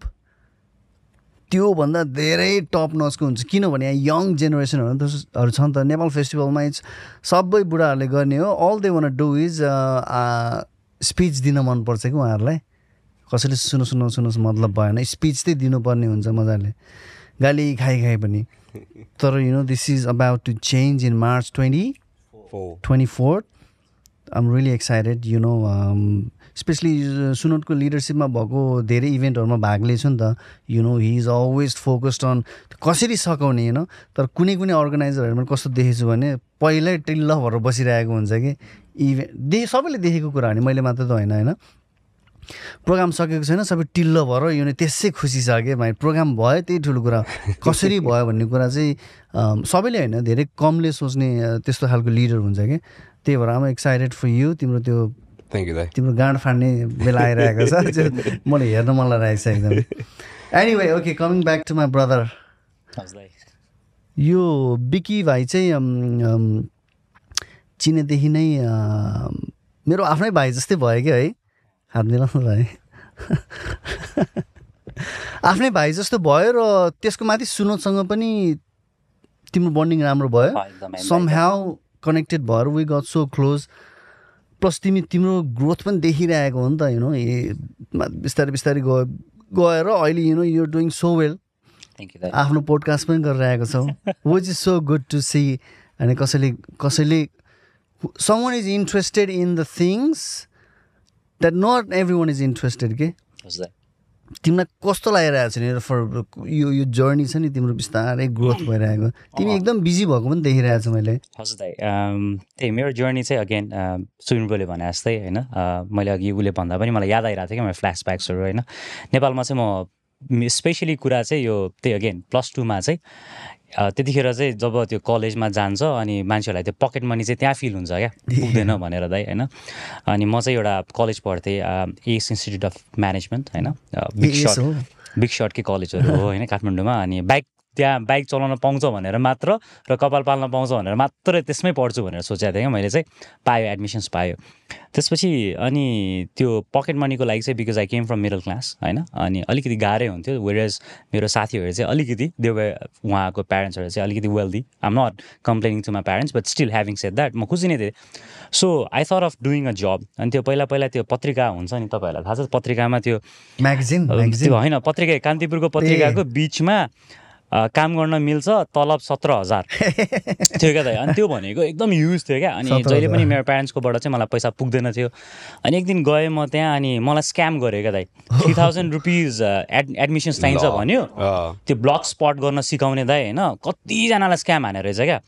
त्योभन्दा धेरै टप नचको हुन्छ। किनभने यहाँ यङ जेनेरेसनहरू त्यसहरू छ नि त। नेपाल फेस्टिभलमा इट्स सबै बुढाहरूले गर्ने हो। All they want do is speech दिन मनपर्छ कि उहाँहरूलाई। कसैले सुन्नु सुन्नु सुन्नुहोस् मतलब भएन। स्पिच चाहिँ दिनुपर्ने हुन्छ मजाले। गाली खाइ खाए पनि। तर you know this is about to change in March twenty twenty fourth I'm really excited you know specially सुनोटको लिडरसिपमा भएको धेरै इभेन्टहरूमा भाग लिएछु नि त you know he is always focused on कसरी सघाउने होइन तर कुनै कुनै अर्गनाइजरहरूमा कस्तो देखेको छु भने पहिल्यै टिल्ल भएर बसिरहेको हुन्छ कि इभेन्ट दे सबैले देखेको कुरा हो नि मैले मात्र त होइन होइन? प्रोग्राम सकेको छैन सबै टिल्लो भएर यो नै त्यसै खुसी छ कि भाइ प्रोग्राम भयो त्यही ठुलो कुरा कसरी भयो भन्ने कुरा चाहिँ सबैले होइन धेरै कमले सोच्ने त्यस्तो खालको लिडर हुन्छ कि। त्यही भएर आम एक्साइटेड फर यु तिम्रो त्यो थ्याङ्क यू दाइ तिम्रो गाँड फाड्ने बेला आइरहेको छ। मलाई हेर्न मन लागिरहेको छ एकदम। Anyway okay coming back to my brother यो बिकी भाइ चाहिँ चिनेदेखि नै मेरो आफ्नै भाइ जस्तै भयो कि है। हात मिलाउनु भाइ आफ्नै भाइ जस्तो भयो र त्यसको माथि सुनोदसँग पनि तिम्रो बन्डिङ राम्रो भयो। सम ह्याउ कनेक्टेड भएर we got so close plus तिमी तिम्रो ग्रोथ पनि देखिरहेको हो नि त यु नो ए बिस्तारै बिस्तारै गयो। गएर अहिले you know you're doing so well आफ्नो पोडकास्ट पनि गरिरहेको छौ। Which is so good to see अनि कसैले कसैले someone is interested in the things that not everyone is interested के तिमीलाई कस्तो लागिरहेको छ नि? फर यो यो जर्नी छ नि तिम्रो बिस्तारै ग्रोथ भइरहेको। तिमी एकदम बिजी भएको पनि देखिरहेको छु मैले। हजुर दाइ त्यही मेरो जर्नी चाहिँ अगेन सुनिबोले भने जस्तै होइन? मैले अघि उसले भन्दा पनि मलाई याद आइरहेको थियो कि मेरो फ्ल्यासब्याक्सहरू होइन? नेपालमा चाहिँ म स्पेसली कुरा चाहिँ यो त्यही अगेन प्लस टूमा चाहिँ त्यतिखेर चाहिँ जब त्यो कलेजमा जान्छ अनि मान्छेहरूलाई त्यो पकेट मनी चाहिँ त्यहाँ फिल हुन्छ क्या? पुग्दैन भनेर दाइ होइन? अनि म चाहिँ एउटा कलेज पढ्थेँ एस इन्स्टिट्युट अफ म्यानेजमेन्ट होइन? बिग सर्ट बिग सर्टकै कलेजहरू हो होइन काठमाडौँमा अनि बाइक त्यहाँ बाइक चलाउन पाउँछ भनेर मात्र र कपाल पाल्न पाउँछ भनेर मात्र त्यसमै पढ्छु भनेर सोचेको थिएँ क्या। मैले चाहिँ पायो एडमिसन्स पायो। त्यसपछि अनि त्यो पकेट मनीको लागि चाहिँ because I came from middle class होइन? अनि अलिकति गाह्रै हुन्थ्यो। वेरेज मेरो साथीहरू चाहिँ अलिकति देव उहाँको प्यारेन्ट्सहरू चाहिँ अलिकति wealthy I'm not complaining to my parents but still having said that म खुसी नै थिएँ। So I thought of doing a job अनि त्यो पहिला पहिला त्यो पत्रिका हुन्छ नि तपाईँहरूलाई थाहा छ पत्रिकामा त्यो म्यागजिन होइन पत्रिका कान्तिपुरको पत्रिकाको बिचमा काम गर्न मिल्छ तलब सत्र हजार। थियो क्या दाइ अनि त्यो भनेको एकदम युज थियो क्या। अनि जहिले पनि मेरो प्यारेन्ट्सकोबाट चाहिँ मलाई पैसा पुग्दैन थियो। अनि एक दिन गएँ म त्यहाँ अनि मलाई स्क्याम गरेँ क्या दाइ three thousand rupees ad admissions चाहिन्छ भन्यो। त्यो ब्लक स्पट गर्न सिकाउने दाइ होइन? कतिजनालाई स्क्याम हानेर रहेछ क्या।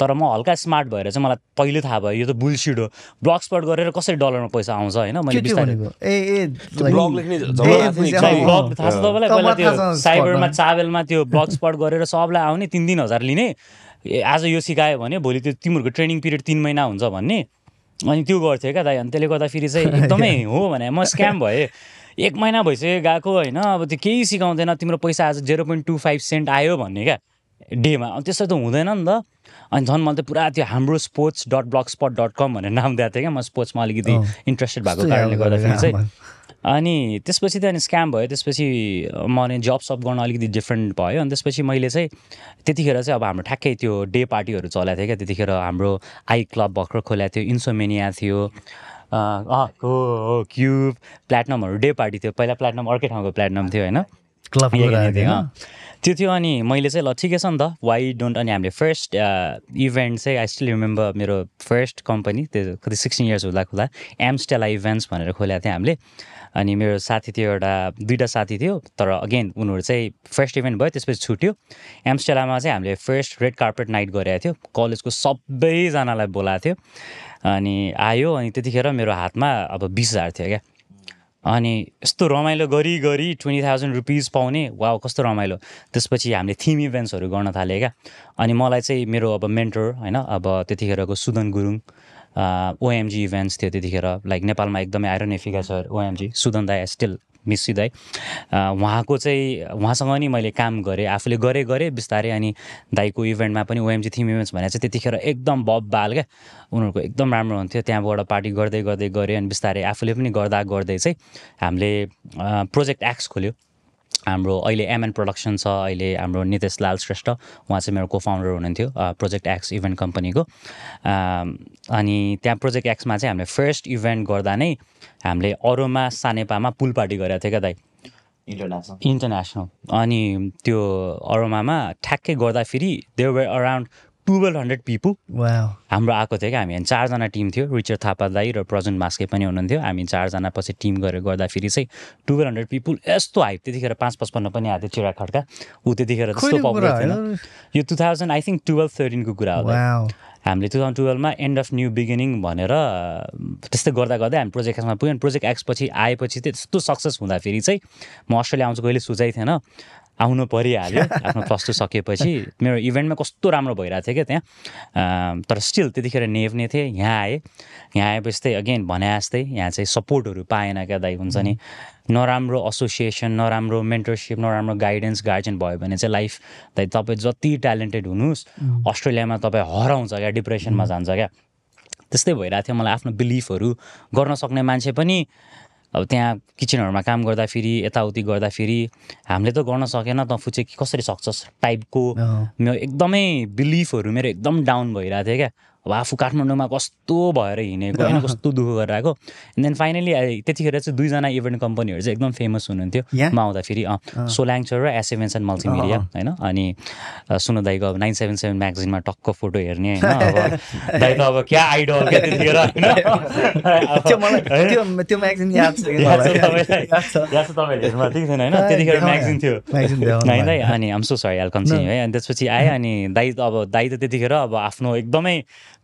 तर म हल्का स्मार्ट भएर चाहिँ मलाई पहिले थाहा भयो यो त बुलसिड हो। ब्लग स्पट गरेर कसरी डलरमा पैसा आउँछ होइन? मैले थाहा छ तपाईँलाई? पहिला त्यो साइबरमा चाबेलमा त्यो ब्लग स्पट गरेर सबलाई आउने तिन तिन हजार लिने। आज यो सिकायो भने भोलि त्यो तिमीहरूको ट्रेनिङ पिरियड तिन महिना हुन्छ भन्ने। अनि त्यो गर्थ्यो क्या दाइ। अनि त्यसले गर्दाखेरि चाहिँ एकदमै हो भने म स्क्याम भएँ। एक महिना भइसक्यो गएको होइन? अब त्यो केही सिकाउँदैन। तिम्रो पैसा आज zero point two five cent आयो भन्ने क्या। डेमा। अनि त्यस्तो त हुँदैन नि त। अनि झन् मैले त पुरा त्यो हाम्रो sports dot blog spot dot com भनेर नाम दिएको थिएँ क्या। म स्पोर्ट्समा अलिकति इन्ट्रेस्टेड भएको कारणले गर्दाखेरि चाहिँ। अनि त्यसपछि त अनि स्क्याम भयो त्यसपछि म अनि जब सप गर्न अलिकति डिफ्रेन्ट भयो। अनि त्यसपछि मैले चाहिँ त्यतिखेर चाहिँ अब हाम्रो ठ्याक्कै त्यो डे पार्टीहरू चलाएको थियो क्या। त्यतिखेर हाम्रो आई क्लब भर्खर खोलेको थियो इन्सोमेनिया थियो। हो क्युब प्लेटनमहरू डे पार्टी थियो। पहिला प्लेटनम अर्कै ठाउँको प्लेटनम थियो होइन? क्लब त्यो थियो अनि मैले चाहिँ ल ठिकै छ नि त। वाइ डोन्ट अनि हामीले फर्स्ट इभेन्ट चाहिँ आई स्टिल रिमेम्बर मेरो फर्स्ट कम्पनी त्यो कति सिक्सटिन इयर्स हुँदा खुला एम्स्टेला इभेन्ट्स भनेर खोलेको थियो हामीले। अनि मेरो साथी थियो एउटा दुइटा साथी थियो तर अगेन उनीहरू चाहिँ फर्स्ट इभेन्ट भयो त्यसपछि छुट्यो एम्स्टेलामा चाहिँ हामीले फर्स्ट रेड कार्पेट नाइट गरेको थियो। कलेजको सबैजनालाई बोलाएको थियो। अनि आयो अनि त्यतिखेर मेरो हातमा अब बिस हजार थियो क्या। अनि यस्तो रमाइलो गरी गरी ट्वेन्टी थाउजन्ड रुपिज पाउने वा कस्तो रमाइलो। त्यसपछि हामीले थिम इभेन्ट्सहरू गर्न थालेँ क्या। अनि मलाई चाहिँ मेरो अब मेन्टर होइन अब त्यतिखेरको सुदन गुरुङ ओएमजी इभेन्ट्स थियो त्यतिखेर। लाइक नेपालमा एकदमै आइरन एफिका छ ओएमजी सुदन दाई स्टिल मिस दाई उहाँको चाहिँ उहाँसँग नि मैले काम गरेँ आफूले गरेँ गरेँ बिस्तारै अनि दाईको इभेन्टमा पनि ओएमजी थिम इभेन्ट्स भनेर चाहिँ त्यतिखेर एकदम बब बाल क्या। उनीहरूको एकदम राम्रो हुन्थ्यो त्यहाँबाट पार्टी गर्दै गर्दै गऱ्यो अनि बिस्तारै आफूले पनि गर्दा गर्दै चाहिँ हामीले प्रोजेक्ट एक्स खोल्यो। हाम्रो अहिले एमएन प्रडक्सन छ अहिले हाम्रो नितेश लाल श्रेष्ठ उहाँ चाहिँ मेरो को फाउन्डर हुनुहुन्थ्यो प्रोजेक्ट एक्स इभेन्ट कम्पनीको अनि त्यहाँ प्रोजेक्ट एक्समा चाहिँ हामीले फर्स्ट इभेन्ट गर्दा नै हामीले अरूमा सानेपामा पुल पार्टी गरेको थियो क्या दाइ। इन्टरनेसनल इन्टरनेसनल अनि त्यो अरोमामा ठ्याक्कै गर्दाखेरि there were around twelve hundred people वा हाम्रो आएको थियो क्या हामी चारजना टिम थियो रिचर थापा दाई र प्रजुन मास्के पनि हुनुहुन्थ्यो। हामी चारजना पछि टिम गरेर गर्दाखेरि चाहिँ टुवेल्भ हन्ड्रेड पिपुल यस्तो हाइप त्यतिखेर पाँच पचपन्न पनि आएको थियो चिरा खड्का ऊ त्यतिखेर त्यस्तो पपुलर थिएन? यो two thousand I think twelve थर्टिनको कुरा हो हामीले टु थाउजन्ड टुवेल्भमा एन्ड अफ न्यू बिगिनिङ भनेर त्यस्तै गर्दा गर्दै हामी प्रोजेक्ट एक्समा पुग्यौँ। प्रोजेक्ट एक्स पछि आएपछि चाहिँ त्यस्तो सक्सेस हुँदाखेरि चाहिँ म अस्ट्रेलिया आउँछु कहिले सोचै थिएन। आउनु परिहाल्यो आफ्नो प्लस टू सकेपछि। मेरो इभेन्टमा कस्तो राम्रो भइरहेको थियो क्या त्यहाँ। तर स्टिल त्यतिखेर नेभ्ने थिएँ यहाँ आएँ। यहाँ आएपछि चाहिँ अगेन भने जस्तै यहाँ चाहिँ सपोर्टहरू पाएन क्या दाइ हुन्छ नि। नराम्रो एसोसिएसन नराम्रो मेन्टरसिप नराम्रो गाइडेन्स गार्जियन भयो भने चाहिँ लाइफ दाइ तपाईँ जति ट्यालेन्टेड हुनुहोस् अस्ट्रेलियामा तपाईँ हराउँछ क्या डिप्रेसनमा जान्छ क्या। त्यस्तै भइरहेको थियो मलाई आफ्नो बिलिफहरू गर्न सक्ने मान्छे पनि अब त्यहाँ किचनहरूमा काम गर्दाखेरि यताउति गर्दाखेरि हामीले त गर्न सकेन त फुचे कसरी सक्छस् टाइपको। मेरो एकदमै बिलिफहरू मेरो एकदम डाउन भइरहेको थियो क्या अब आफू काठमाडौँमा कस्तो भएर हिँडेको होइन कस्तो दुःख गरेर आएको। एन्ड देन फाइनली त्यतिखेर चाहिँ दुईजना इभेन्ट कम्पनीहरू चाहिँ एकदम फेमस हुनुहुन्थ्यो? म आउँदाखेरि सोल्याङ्चर र एसएभेन्स एन्ड मल्टिमिडिया होइन अनि अ, सुनु दाईको अब नाइन सेभेन सेभेन म्यागजिनमा टक्क फोटो हेर्ने होइन अब दाई त अब क्या आइडल क्या त्यतिखेर होइन। त्यतिखेर म्यागजिन थियो। होइन दाइ। अनि आम सो सरी कन्टिन्यू है अनि त्यसपछि आएँ अनि दाइ त अब दाइ त त्यतिखेर अब आफ्नो एकदमै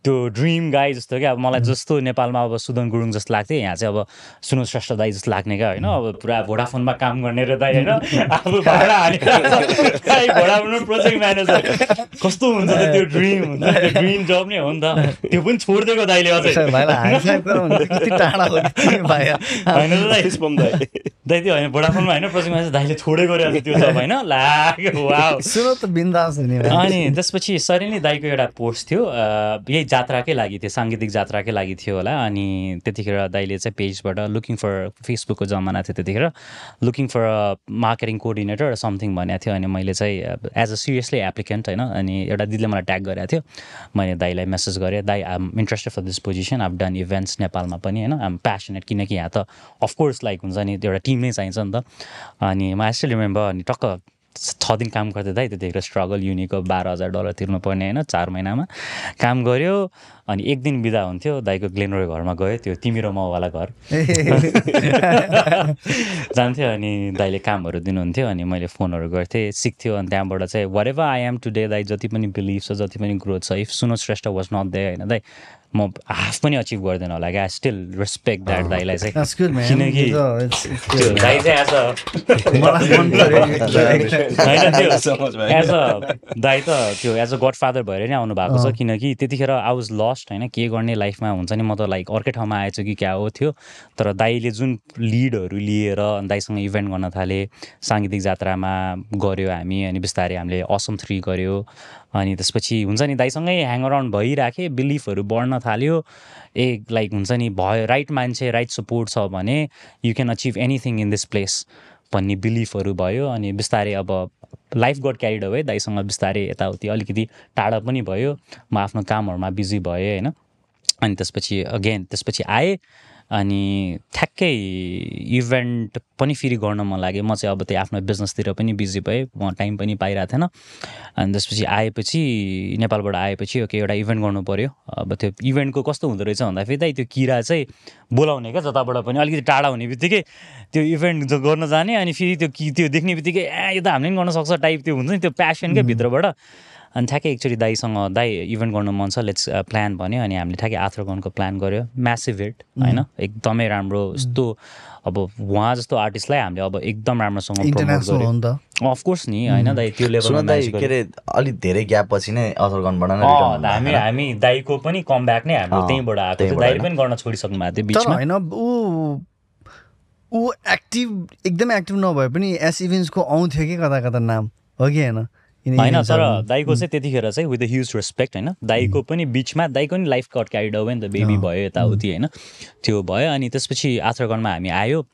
त्यो ड्रिम गाई जस्तो क्या अब मलाई जस्तो नेपालमा अब सुदन गुरुङ जस्तो लाग्थ्यो यहाँ चाहिँ अब सुनु श्रेष्ठ दाई जस्तो लाग्ने क्या होइन? अब पुरा भोडाफोनमा काम गर्ने र दाइ होइन? आफू भाडा भोडाफोनमा प्रोजेक्ट म्यानेजर कस्तो हुन्छ त त्यो ड्रिम हुन्छ नि, त्यो ड्रिम जब नै हो नि त। त्यो पनि छोडिदिएको दाइले अझै। सर, दाइ दाई? त्यो होइन भोडाफोनमा होइन प्रोजेक्ट म्यानेजर दाइले छोडेको रहेछ त्यो जब होइन? लाग्यो वाउ सुन त बिन्दास हुने भाइ। अनि त्यसपछि सडनली दाईको एउटा पोस्ट थियो यही जात्राकै लागि थियो साङ्गीतिक जात्राकै लागि थियो होला। अनि त्यतिखेर दाईले चाहिँ पेजबाट लुकिङ फर फेसबुकको जमाना थियो त्यतिखेर। Looking for marketing coordinator something भनेको थियो। अनि मैले चाहिँ एज अ सिरियसली एप्लिकेन्ट होइन? अनि एउटा दिदीले मलाई ट्याग गरेको थियो। मैले दाईलाई मेसेज गरेँ दाई I'm interested for this position of done events नेपालमा पनि होइन? आम प्यासनेट किनकि यहाँ त अफकोर्स लाइक हुन्छ नि एउटा टिम नै चाहिन्छ नि त। अनि म स्टिल रिमेम्बर अनि टक्क छ दिन काम गर्थेँ दाइ त्यतिखेर स्ट्रगल युनिको बाह्र हजार डलर तिर्नुपर्ने होइन चार महिनामा। काम गऱ्यो अनि एक दिन बिदा हुन्थ्यो दाइको ग्लेनोरे घरमा गयो त्यो तिमी र मवाला घर। जान्थ्यो अनि दाइले कामहरू दिनुहुन्थ्यो अनि मैले फोनहरू गर्थेँ सिक्थ्यो अनि त्यहाँबाट चाहिँ whatever I am today दाइ जति पनि बिलिभ छ जति पनि ग्रोथ छ इफ सुनो श्रेष्ठ वाज नट दे होइन दाइ। म हाफ पनि अचिभ गर्दैन होला क्या आई स्टिल रेस्पेक्ट द्याट दाइलाई चाहिँ. किनकि एज अ दाइ त। त्यो एज अ गड फादर भएर नै आउनु भएको छ किनकि त्यतिखेर आई वाज लस्ट होइन के गर्ने लाइफमा हुन्छ नि म त लाइक अर्कै ठाउँमा आएछु कि क्या हो थियो। तर दाइले जुन लिडहरू लिएर अनि दाइसँग इभेन्ट गर्न थाले साङ्गीतिक जात्रामा गऱ्यो हामी अनि बिस्तारै हामीले असम थ्री गऱ्यो। अनि त्यसपछि हुन्छ नि दाइसँगै ह्याङ अराउन्ड भइराखेँ बिलिफहरू बढ्न थाल्यो। ए लाइक हुन्छ नि भयो राइट मान्छे राइट सपोर्ट छ भने you can achieve anything in this place भन्ने बिलिफहरू भयो। अनि बिस्तारै अब लाइफ गड क्यारिड है दाइसँग बिस्तारै यताउति अलिकति टाढा पनि भयो। म आफ्नो कामहरूमा बिजी भएँ होइन। अनि त्यसपछि अगेन त्यसपछि आएँ। अनि ठ्याक्कै इभेन्ट पनि फेरि गर्न मन लाग्यो। म चाहिँ अब त्यो आफ्नो बिजनेसतिर पनि बिजी भएँ। म टाइम पनि पाइरहेको थिएन। अनि त्यसपछि आएपछि नेपालबाट आएपछि ओके एउटा इभेन्ट गर्नु पऱ्यो अब त्यो इभेन्टको कस्तो हुँदो रहेछ भन्दाखेरि दाइ त्यो किरा चाहिँ बोलाउने क्या जताबाट पनि। अलिकति टाढा हुने बित्तिकै त्यो इभेन्ट गर्न जाने अनि फेरि त्यो कि त्यो देख्ने बित्तिकै ए यो त हामीले पनि गर्न सक्छ टाइप त्यो हुन्छ नि त्यो प्यासन क्या भित्रबाट। अनि ठ्याक्कै एकचोटि दाईसँग दाई इभेन्ट गर्नु मन छ लेट्स प्लान भन्यो अनि हामीले ठ्याक्कै आथ्रोगनको प्लान गऱ्यो म्यासिभ हिट होइन? एकदमै राम्रो यस्तो अब उहाँ जस्तो आर्टिस्टलाई हामीले अब एकदम राम्रोसँग अफकोर्स नि होइन? दाइ त्यो लेभलमा के अरे अलिक धेरै ग्याप पछि नै अथरगनबाट नै अँ, return हामी हामी दाईको पनि कम ब्याक नै हाम्रो त्यहीँबाट आएको थियो। होइन? पनि गर्न छोडिसक्नु भएको थियो तर बिचमा। होइन ऊ ऊ एक्टिभ एकदमै एक्टिभ नभए पनि एस इभेन्ट्सको आउँथ्यो कि कता कता नाम? हो कि होइन? होइन तर। दाईको चाहिँ त्यतिखेर चाहिँ विथ ह्युज रेस्पेक्ट होइन? दाईको पनि बिचमा दाईको पनि लाइफ कट क्यारिड भयो नि त बेबी भयो यताउति होइन? त्यो भयो अनि त्यसपछि आथ्रगनमा हामी आयो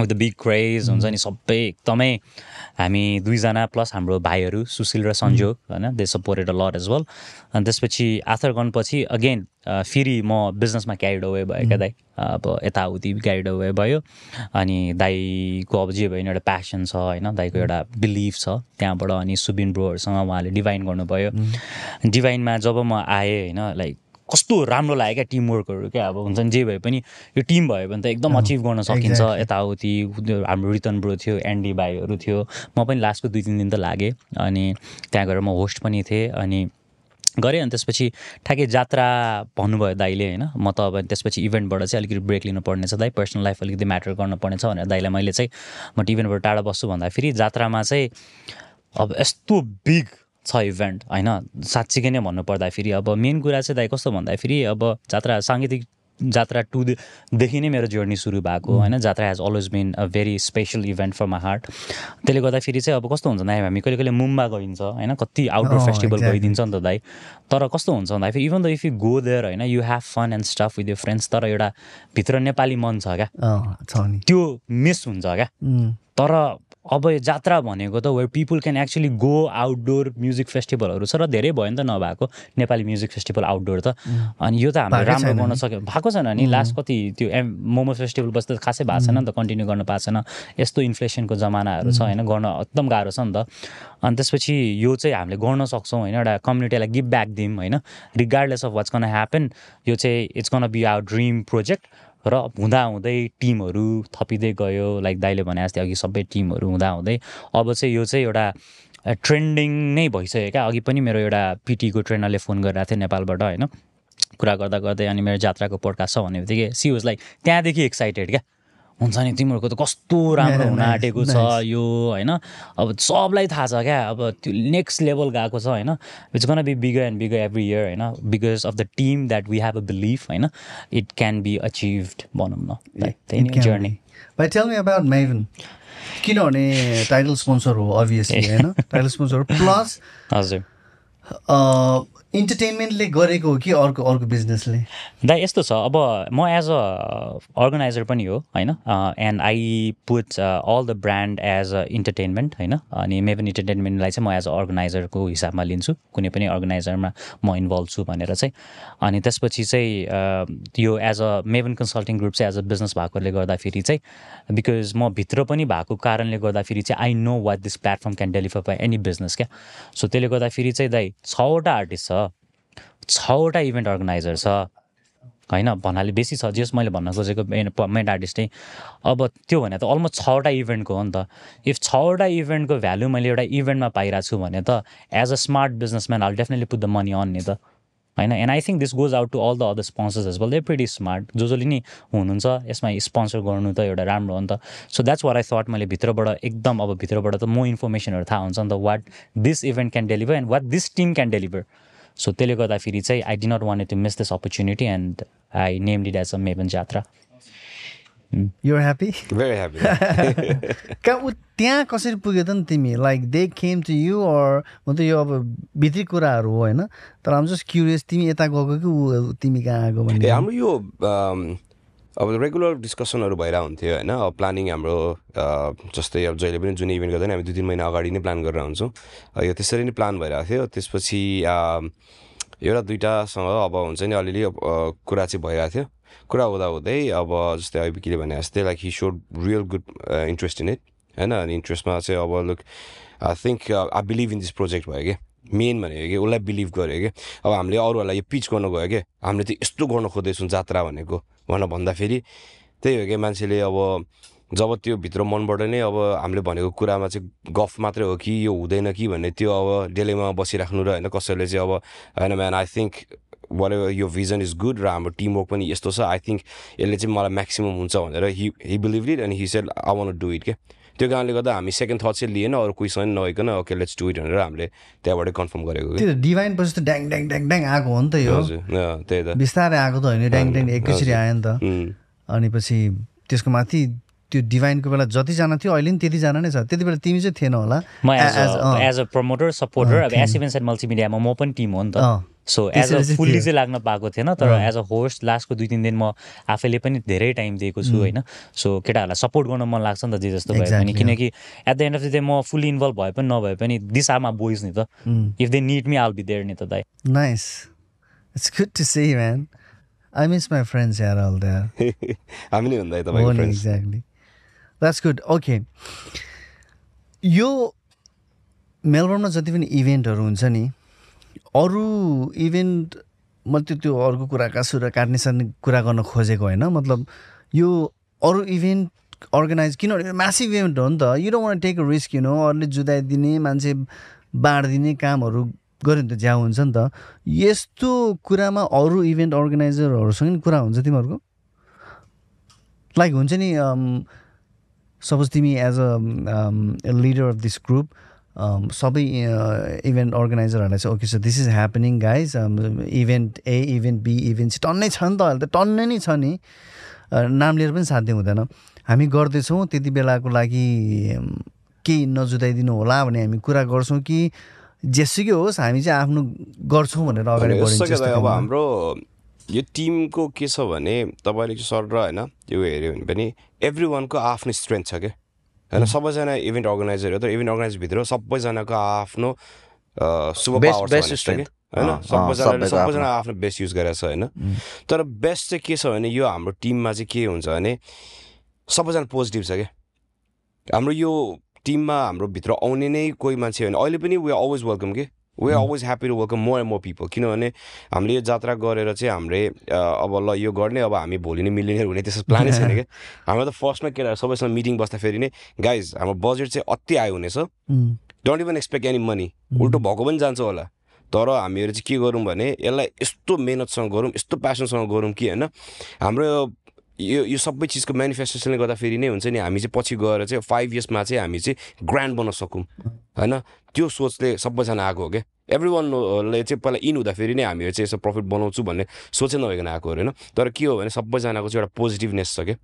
विथ द बिग क्रेज हुन्छ नि सबै एकदमै हामी दुईजना प्लस हाम्रो भाइहरू सुशील र सन्जोग होइन they supported a lot as well अनि त्यसपछि आथर गर्नुपछि अगेन फेरि म बिजनेसमा क्यारिड अवे भयो क्या दाइ। अब यताउति क्यारिड अवे भयो। अनि दाईको अब जे भयो एउटा प्यासन छ होइन दाईको एउटा बिलिभ छ त्यहाँबाट अनि सुबिन ब्रोहरूसँग उहाँले डिभाइन गर्नुभयो। डिभाइनमा जब म आएँ होइन लाइक कस्तो राम्रो लाग्यो क्या टिमवर्कहरू क्या? अब हुन्छ नि जे भए पनि यो टिम भयो भने त एकदम अचिभ गर्न सकिन्छ। यताउति हाम्रो रिटर्न ब्रो थियो एन्डी भाइहरू थियो। म पनि लास्टको दुई तिन दिन त लागेँ। अनि त्यहाँ गएर म होस्ट पनि थिएँ। अनि गरेँ अनि त्यसपछि ठ्याक्कै जात्रा भन्नुभयो दाइले होइन? म त अब त्यसपछि इभेन्टबाट चाहिँ अलिकति ब्रेक लिनुपर्ने छ दाइ पर्सनल लाइफ अलिकति म्याटर गर्नुपर्ने छ भनेर दाइलाई मैले चाहिँ म इभेन्टबाट टाढा बस्छु भन्दाखेरि जात्रामा चाहिँ अब यस्तो बिग छ इभेन्ट होइन? साँच्चीकै नै भन्नुपर्दाखेरि अब मेन कुरा चाहिँ दाइ कस्तो भन्दाखेरि अब जात्रा साङ्गीतिक जात्रा टुदेखि नै मेरो जर्नी सुरु भएको होइन? Jatra has always been a very special event for my heart त्यसले गर्दाखेरि चाहिँ अब कस्तो हुन्छ भन्दाखेरि हामी कहिले कहिले मुम्बा गइन्छ होइन? कति आउटडोर फेस्टिभल गइदिन्छ नि त दाइ। तर कस्तो हुन्छ भन्दाखेरि even the if you go there होइन? You have fun and stuff with your friends तर एउटा भित्र नेपाली मन छ क्या। त्यो मिस हुन्छ क्या। तर अब यो जात्रा भनेको त where people can actually go outdoor music फेस्टिभलहरू छ र धेरै भयो नि त नभएको नेपाली म्युजिक फेस्टिभल आउटडोर त। अनि यो त हामीले राम्रो गर्न सक्यो। भएको छैन नि। लास्ट कति त्यो एम मोमो फेस्टिभल बस्दा खासै भएको छैन नि त कन्टिन्यू गर्न पाएको छैन। यस्तो इन्फ्लेसनको जमानाहरू छ होइन गर्न एकदम गाह्रो छ नि त। अनि त्यसपछि यो चाहिँ हामीले गर्न सक्छौँ होइन एउटा कम्युनिटीलाई गिभ ब्याक दिउँ होइन। Regardless of what's gonna happen यो चाहिँ it's gonna be our dream project र हुँदाहुँदै टिमहरू थपिँदै गयो लाइक दाइले भने जस्तै अघि सबै टिमहरू हुँदाहुँदै। अब चाहिँ यो चाहिँ एउटा ट्रेन्डिङ नै भइसक्यो क्या। अघि पनि मेरो एउटा पिटीको ट्रेनरले फोन गरिरहेको थियो नेपालबाट होइन? कुरा गर्दा गर्दै अनि मेरो जात्राको पोडकास्ट छ भन्ने बित्तिकै सी वाज लाइक त्यहाँदेखि एक्साइटेड क्या। हुन्छ नि तिमीहरूको त कस्तो राम्रो हुन आँटेको छ यो होइन? अब सबलाई थाहा छ क्या अब त्यो नेक्स्ट लेभल गएको छ होइन? It's gonna be bigger and bigger every year होइन? Because of the team that we have a believe होइन? इट क्यान बी अचिभड भनौँ न। त्यही नै जर्नी किनभने टाइटल स्पोन्सर हो अभियसली होइन? टाइटल स्पोन्सर प्लस हजुर। इन्टरटेनमेन्टले गरेको हो कि अर्को अर्को बिजनेसले दा यस्तो छ। अब म एज अ अर्गनाइजर पनि हो होइन? And I put all the brand as a entertainment होइन? अनि मेभन इन्टरटेनमेन्टलाई चाहिँ म एज अ अर्गनाइजरको हिसाबमा लिन्छु। कुनै पनि अर्गनाइजरमा म इन्भल्भ छु भनेर चाहिँ। अनि त्यसपछि चाहिँ यो as a Maven consulting group चाहिँ एज अ बिजनेस भएकोले गर्दाखेरि चाहिँ बिकज म भित्र पनि भएको कारणले गर्दाखेरि चाहिँ I know what this platform can deliver by any business क्या? सो त्यसले गर्दाखेरि चाहिँ दाइ छवटा आर्टिस्ट छ। छवटा इभेन्ट अर्गनाइजर छ। होइन भन्नाले बेसी छ जस मैले भन्न खोजेको मेन मेन आर्टिस्ट चाहिँ अब त्यो भने त अलमोस्ट छवटा इभेन्टको हो नि त। इफ छवटा इभेन्टको भ्यालु मैले एउटा इभेन्टमा पाइरहेको छु भने त as a smart businessman I'll definitely put the money on नि त। होइन and I think this goes out to all the other sponsors as well they pretty smart जो जसले नि हुनुहुन्छ यसमा स्पोन्सर गर्नु त एउटा राम्रो हो नि त। So that's what I thought मैले भित्रबाट एकदम अब भित्रबाट त म इन्फर्मेसनहरू थाहा हुन्छ नि त what this event can deliver and what this team can deliver so त्यसले गर्दाखेरि चाहिँ I didn't want to miss this opportunity and I name did as a Maven Jatra you're happy very happy कहाँ ऊ त्यहाँ कसरी पुग्यो त नि तिमी? Like they came to you or म त यो अब भित्री कुराहरू हो होइन? तर आम जस्ट क्युरियस तिमी यता गएको कि ऊ तिमी कहाँ आएको भन्ने हाम्रो यो अब रेगुलर डिस्कसनहरू भइरहेको हुन्थ्यो होइन। अब प्लानिङ हाम्रो जस्तै अब जहिले पनि जुन इभेन्ट गर्दा नि हामी दुई तिन महिना अगाडि नै प्लान गरेर हुन्छौँ यो त्यसरी नै प्लान भइरहेको थियो। त्यसपछि एउटा दुइटासँग अब हुन्छ नि अलिअलि कुरा चाहिँ भइरहेको थियो। कुरा हुँदा हुँदै अब जस्तै अभिकीले भने जस्तै like he showed real good interest in it होइन। अनि इन्ट्रेस्टमा चाहिँ अब look I think I believe in this project भयो कि। मेन भनेको कि? उसलाई बिलिभ गर्यो कि? अब हामीले अरूहरूलाई यो पिच गर्नु गयो कि? हामीले चाहिँ यस्तो गर्न खोज्दैछौँ जात्रा भनेको भनेर भन्दाखेरि त्यही हो कि? मान्छेले अब जब त्यो भित्र मनबाट नै अब हामीले भनेको कुरामा चाहिँ गफ मात्रै हो कि यो हुँदैन कि भन्ने त्यो अब डेलीमा बसिराख्नु र होइन कसैले चाहिँ अब होइन म्यान आई थिङ्क एभर यो भिजन इज गुड र हाम्रो टिमवर्क पनि यस्तो छ आई थिङ्क यसले चाहिँ मलाई म्याक्सिमम् हुन्छ भनेर हि हि बिलिभ इट अनि he said I want do it क्या त्यो कारणले गर्दा हामी सेकेन्ड थट चाहिँ लिएन अरू कोहीसँग नगइकन ओके लेट्स डु इट भनेर हामीले त्यहाँबाट कन्फर्म गरेको त्यो डिभाइन पछि त ड्याङ ड्याङ ड्याङ ड्याङ आएको हो नि त यो। हजुर त्यही त। बिस्तारै आएको त होइन ड्याङ ड्याङ एकैचोटि आयो नि त। अनि पछि त्यसको माथि त्यो डिभाइनको बेला जतिजना थियो अहिले पनि त्यतिजना नै छ। त्यति बेला तिमी चाहिँ थिएन होला। म as as a. Promoter supporter अब एस इभेन्ट्स एन्ड मल्टिमिडियामा म पनि टिम हो नि त। So as a fully. चाहिँ लाग्न पाएको थिएन तर एज अ होस्ट लास्टको दुई तिन दिन म आफैले पनि धेरै टाइम दिएको छु होइन। सो केटाहरूलाई सपोर्ट गर्न मन लाग्छ नि त जे जस्तो भए पनि Exactly, किनकि at the end of the day म फुल्ली इन्भल्भ भए पनि नभए पनि दिस आर मा बोइज नि त। If they need me I'll be there नि त दाइ। Nice. It's good to see, man. I miss my friends here all there. हामी नै friends exactly that's good okay यो मेलबर्नमा जति पनि इभेन्टहरू हुन्छ नि अरू इभेन्ट मैले त्यो त्यो अर्को कुराका सुरा काट्ने साट्ने कुरा गर्न खोजेको होइन। मतलब यो अरू इभेन्ट अर्गनाइज किनभने म्यासिभ इभेन्ट हो नि त। You want take risk you know अरूले जुदाइदिने मान्छे बाँडिदिने कामहरू गऱ्यो भने त ज्याउ हुन्छ नि त। यस्तो कुरामा अरू इभेन्ट अर्गनाइजरहरूसँग कुरा हुन्छ तिमीहरूको? लाइक हुन्छ नि सपोज तिमी as a leader of this group सबै इभेन्ट अर्गनाइजरहरूलाई चाहिँ okay sir this is happening guys event A event B event C टन्नै छ नि त अहिले त टन्नै नै छ नि नाम लिएर पनि साध्य हुँदैन हामी गर्दैछौँ त्यति बेलाको लागि अम, केही नजुदाइदिनु होला भने हामी कुरा गर्छौँ कि जेसुकै होस् हामी चाहिँ आफ्नो गर्छौँ भनेर अगाडि बढिन्छ त, अब। हाम्रो यो टिमको के छ भने तपाईँले सर र होइन त्यो हेऱ्यो भने पनि एभ्री वानको आफ्नो स्ट्रेन्थ छ क्या होइन सबैजना इभेन्ट अर्गनाइजर हो तर इभेन्ट अर्गनाइजरभित्र सबैजनाको आफ्नो होइन सबैजनाले सबैजना आफ्नो। बेस्ट युज गरेको छ होइन। तर बेस्ट चाहिँ के छ भने यो हाम्रो टिममा चाहिँ के हुन्छ भने सबैजना पोजिटिभ छ क्या हाम्रो यो टिममा हाम्रो भित्र आउने नै कोही मान्छे होइन। अहिले पनि वी आर अलवेज वेलकम के? We always happy to welcome more and more people किनभने हामीले यो जात्रा गरेर चाहिँ हामीले अ, अब ल यो गर्ने अब हामी भोलि नै मिलिनियर हुने त्यस्तो प्लानै छैन क्या। हाम्रो त फर्स्टमा केटाहरू सबैसँग मिटिङ बस्दाखेरि नै गाइज हाम्रो बजेट चाहिँ अति आयो हुनेछ। Don't even expect any money उल्टो भएको पनि जान्छ होला। तर हामीहरू चाहिँ के गरौँ भने यसलाई यस्तो मेहनतसँग गरौँ यस्तो प्यासनसँग गरौँ कि होइन हाम्रो यो यो सबै चिजको मेनिफेस्टेसनले गर्दाखेरि नै हुन्छ नि हामी चाहिँ पछि गएर चाहिँ फाइभ इयर्समा चाहिँ हामी चाहिँ ग्रान्ड बन्न सकौँ। होइन? त्यो सोचले सबैजना आएको हो क्या? एभ्री वानले चाहिँ पहिला इन हुँदाखेरि नै हामीहरू चाहिँ यसो प्रफिट बनाउँछु भन्ने सोचै नभइकन आएको होइन? तर के हो भने सबैजनाको चाहिँ एउटा पोजिटिभनेस छ क्या?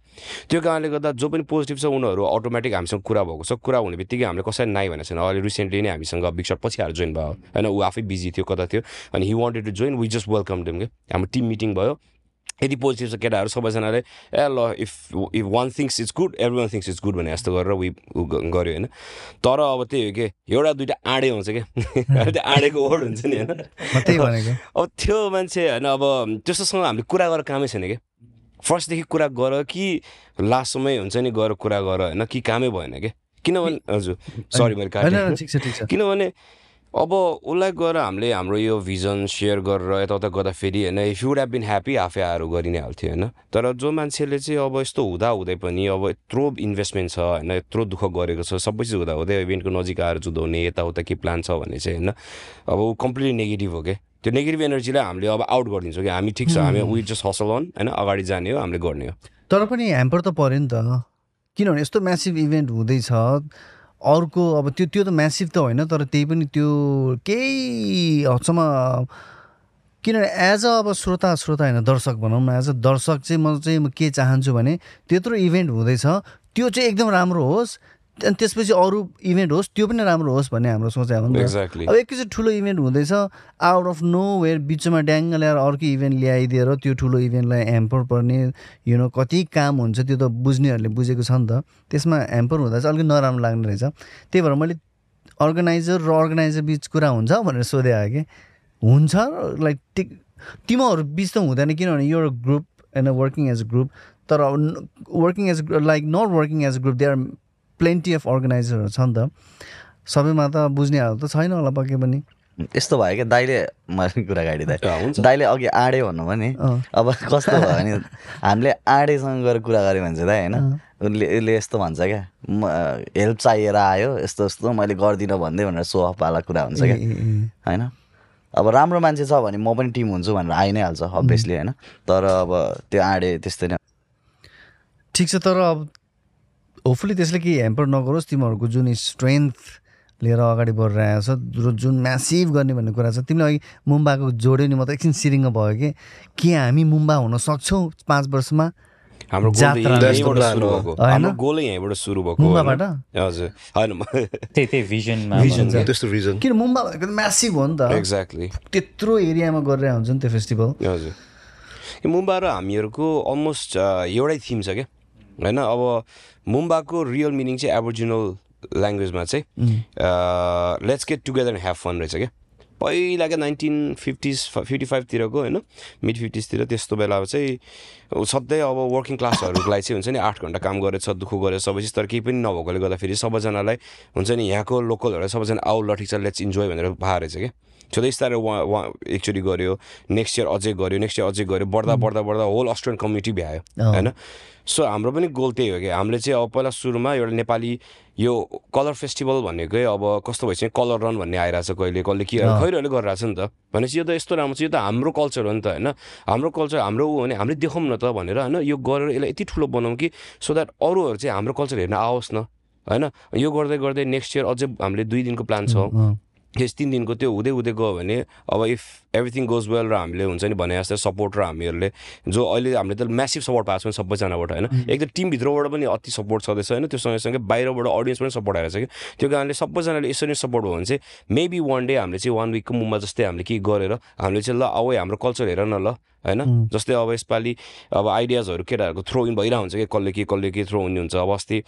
त्यो कारणले गर्दा जो पनि पोजिटिभ छ उनीहरू अटोमेटिक हामीसँग कुरा भएको छ। कुरा हुने बित्तिकै हामीले कसैलाई नाइ भनेको छैन। अहिले रिसेन्टली नै हामीसँग बिग सट पछि आएर जोइन भयो। होइन? ऊ आफै बिजी थियो कता थियो? अनि he wanted to join we just welcome them के हाम्रो टिम मिटिङ भयो। यदि पोजिटिभ छ केटाहरू सबैजनाले ए ल if if one things is good every one things is good भने जस्तो गरेर वी उ ग- गऱ्यो होइन। तर अब त्यही हो कि एउटा दुइटा आँडे हुन्छ क्या त्यो आँडेको वर्ड हुन्छ नि होइन। अब त्यो मान्छे होइन अब त्यस्तोसँग हामीले कुरा गरेर कामै छैन क्या फर्स्टदेखि कुरा गर कि लास्टसम्मै हुन्छ नि गएर कुरा गर होइन कि कामै भएन क्या किनभने हजुर सरी मैले किनभने अब उसलाई गएर हामीले हाम्रो यो भिजन सेयर गरेर यताउता गर्दाखेरि होइन if you'd have been happy आफै आएर गरि नै हाल्थ्यो होइन। तर जो मान्छेले चाहिँ अब यस्तो हुँदा हुँदै पनि अब यत्रो इन्भेस्टमेन्ट छ होइन यत्रो दुःख गरेको छ सबै चिज हुँदा हुँदै इभेन्टको नजिक आएर जुदाउने यताउता के प्लान छ भने चाहिँ होइन अब ऊ कम्प्लिटली नेगेटिभ हो क्या। त्यो नेगेटिभ एनर्जीलाई हामीले अब आउट गरिदिन्छौँ कि हामी ठिक छ हामी वी जस्ट हसल अन होइन अगाडि जाने हो हामीले गर्ने हो। तर पनि ह्याम्पर त पऱ्यो नि त। किनभने यस्तो म्यासिभ इभेन्ट हुँदैछ अर्को अब त्यो त्यो त म्यासिभ त होइन तर त्यही पनि त्यो केही हदसम्म किनभने एज अ अब श्रोता श्रोता होइन दर्शक भनौँ न एज अ दर्शक चाहिँ म चाहिँ म के चाहन्छु भने त्यत्रो इभेन्ट हुँदैछ। त्यो चाहिँ एकदम राम्रो होस्। अनि त्यसपछि अरू इभेन्ट होस् त्यो पनि राम्रो होस् भन्ने हाम्रो सोचाइ हो नि एक्ज्याक्टली अब एकैचोटि ठुलो इभेन्ट हुँदैछ आउट अफ नो वेयर बिचमा ड्याङ्ग ल्याएर अर्को इभेन्ट ल्याइदिएर त्यो ठुलो इभेन्टलाई ह्याम्पर पर्ने यु नो कति काम हुन्छ त्यो त बुझ्नेहरूले बुझेको छ नि त। त्यसमा ह्याम्पर हुँदा चाहिँ अलिक नराम्रो लाग्ने रहेछ। त्यही भएर मैले अर्गनाइजर र अर्गनाइजर बिच कुरा हुन्छ भनेर सोधे आयो कि हुन्छ लाइक टिक टिमहरू बिच त हुँदैन किनभने यो group and working as a group तर working as like not working as a group they are plenty of अर्गनाइजरहरू छ नि त। सबैमा त बुझ्ने हाल त छैन होला पक्कै पनि। यस्तो भयो क्या दाइले मैले कुरा गाडी। दाइ दाइले अघि आँडे भन्नुभयो नि। अँ। अब कस्तो भयो भने हामीले आँडेसँग गएर कुरा गऱ्यो भने चाहिँ दाइ होइन? उसले उसले यस्तो भन्छ क्या म हेल्प चाहिएर आयो यस्तो यस्तो मैले गर्दिनँ भन्दै भनेर सो अफ वाला कुरा हुन्छ क्या। होइन? अब राम्रो मान्छे छ भने म पनि टिम हुन्छु भनेर आइ नै हाल्छ अभियसली होइन? तर अब त्यो आँडे त्यस्तै नै ठिक छ तर अब होपफुली त्यसले केही ह्याम्पर नगरोस् तिमीहरूको जुन स्ट्रेन्थ लिएर अगाडि बढिरहेको छ र जुन म्यासिभ गर्ने भन्ने कुरा छ तिमीले अघि मुम्बाको जोड्यो नि म त एकछिन सिरिङ्ग भयो कि? के हामी मुम्बा हुन सक्छौँ पाँच वर्षमा? हाम्रो किन मुम्बा भनेको म्यासिभ हो नि त। एक्ज्याक्टली त्यत्रो एरियामा गरेर हुन्छ नि त्यो फेस्टिभल हजुर। यो मुम्बा र हामीहरूको अलमोस्ट एउटै थिम छ क्या? होइन? अब मुम्बाको रियल मिनिङ चाहिँ एबोरिजिनल ल्याङ्ग्वेजमा चाहिँ let's get together and have fun रहेछ क्या। पहिला क्या नाइन्टिन फिफ्टिज फिफ्टी फाइभतिरको होइन मिड फिफ्टिजतिर त्यस्तो बेला चाहिँ सधैँ अब वर्किङ क्लासहरूको लागि चाहिँ हुन्छ नि आठ घन्टा काम गरेछ दुःख गरेछ सबै चिज तर केही पनि नभएकोले गर्दाखेरि सबैजनालाई हुन्छ नि यहाँको लोकलहरू सबैजना आउ ल ठिक छ लेट्स इन्जोय भनेर रहेछ क्या। सो त्यस्ताहरू उहाँ उहाँ एकचोटि गऱ्यो नेक्स्ट इयर अझै गऱ्यो नेक्स्ट इयर अझै गऱ्यो बढ्दा बढ्दा बढ्दा होल अस्ट्रेलियन कम्युनिटी भ्यायो। होइन? सो हाम्रो पनि गोल त्यही हो कि। हामीले चाहिँ अब पहिला सुरुमा एउटा नेपाली यो कलर फेस्टिभल भनेकै अब कस्तो भइसक्यो कलर रन भन्ने आइरहेछ कहिले कहिले के। खैरहरूले गरिरहेछ नि त। भनेपछि यो त यस्तो राम्रो छ यो त हाम्रो कल्चर हो नि त होइन। हाम्रो कल्चर हाम्रो ऊ भने हामीले देखाउँ न त भनेर होइन। यो गरेर यसलाई यति ठुलो बनाऊँ कि सो द्याट अरूहरू चाहिँ हाम्रो कल्चर हेर्न आओस् न होइन। यो गर्दै गर्दै नेक्स्ट इयर अझै हामीले दुई दिनको प्लान छ। यस तिन दिनको त्यो हुँदै हुँदै गयो भने अब इफ एभ्रिथिङ गोज वेल र हामीले हुन्छ नि भने जस्तै सपोर्ट र हामीहरूले जो अहिले हामीले त म्यासिभ सपोर्ट पाएको छौँ सबैजनाबाट होइन? एक त टिमभित्रबाट पनि अति सपोर्ट छँदैछ होइन? त्यो सँगसँगै बाहिरबाट अडियन्स पनि सपोर्ट आइरहेको छ कि? त्यो कारणले सबैजनाले यसरी नै सपोर्ट भयो भने चाहिँ मेबी वान डे हामीले चाहिँ वान विकको मुम्बा जस्तै हामीले के गरेर हामीले चाहिँ ल अब हाम्रो कल्चर हेर न ल होइन? जस्तै अब यसपालि अब आइडियाजहरू केटाहरूको थ्रो इन भइरहेको हुन्छ कि? कसले के कसले के थ्रो इन हुन्छ? अब अस्ति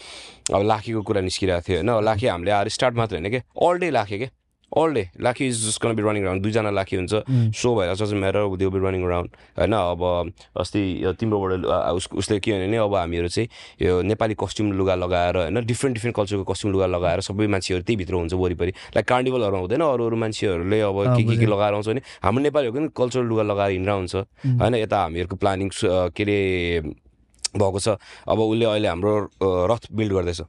अब लाखीको कुरा निस्किरहेको थियो होइन? लाखी हामीले आएर स्टार्ट मात्र होइन कि? अल डे लाखे के? All day Lakhe is just gonna be running round दुईजना लाखी हुन्छ सो भएर just matter they be running round होइन अब अस्ति तिम्रोबाट उसले के भने नि अब हामीहरू चाहिँ यो नेपाली कस्ट्युम लुगा लगाएर होइन डिफ्रेन्ट डिफ्रेन्ट कल्चरको कस्ट्युम लुगा लगाएर सबै मान्छेहरू त्यही भित्र हुन्छ वरिपरि। लाइक कार्निभलहरू हुँदैन अरू अरू मान्छेहरूले अब के के के लगाएर आउँछ भने हाम्रो नेपालीहरूको पनि कल्चरल लुगा लगाएर हिँडेर हुन्छ। होइन यता हामीहरूको प्लानिङ के अरे भएको छ। अब उसले अहिले हाम्रो रथ बिल्ड गर्दैछ।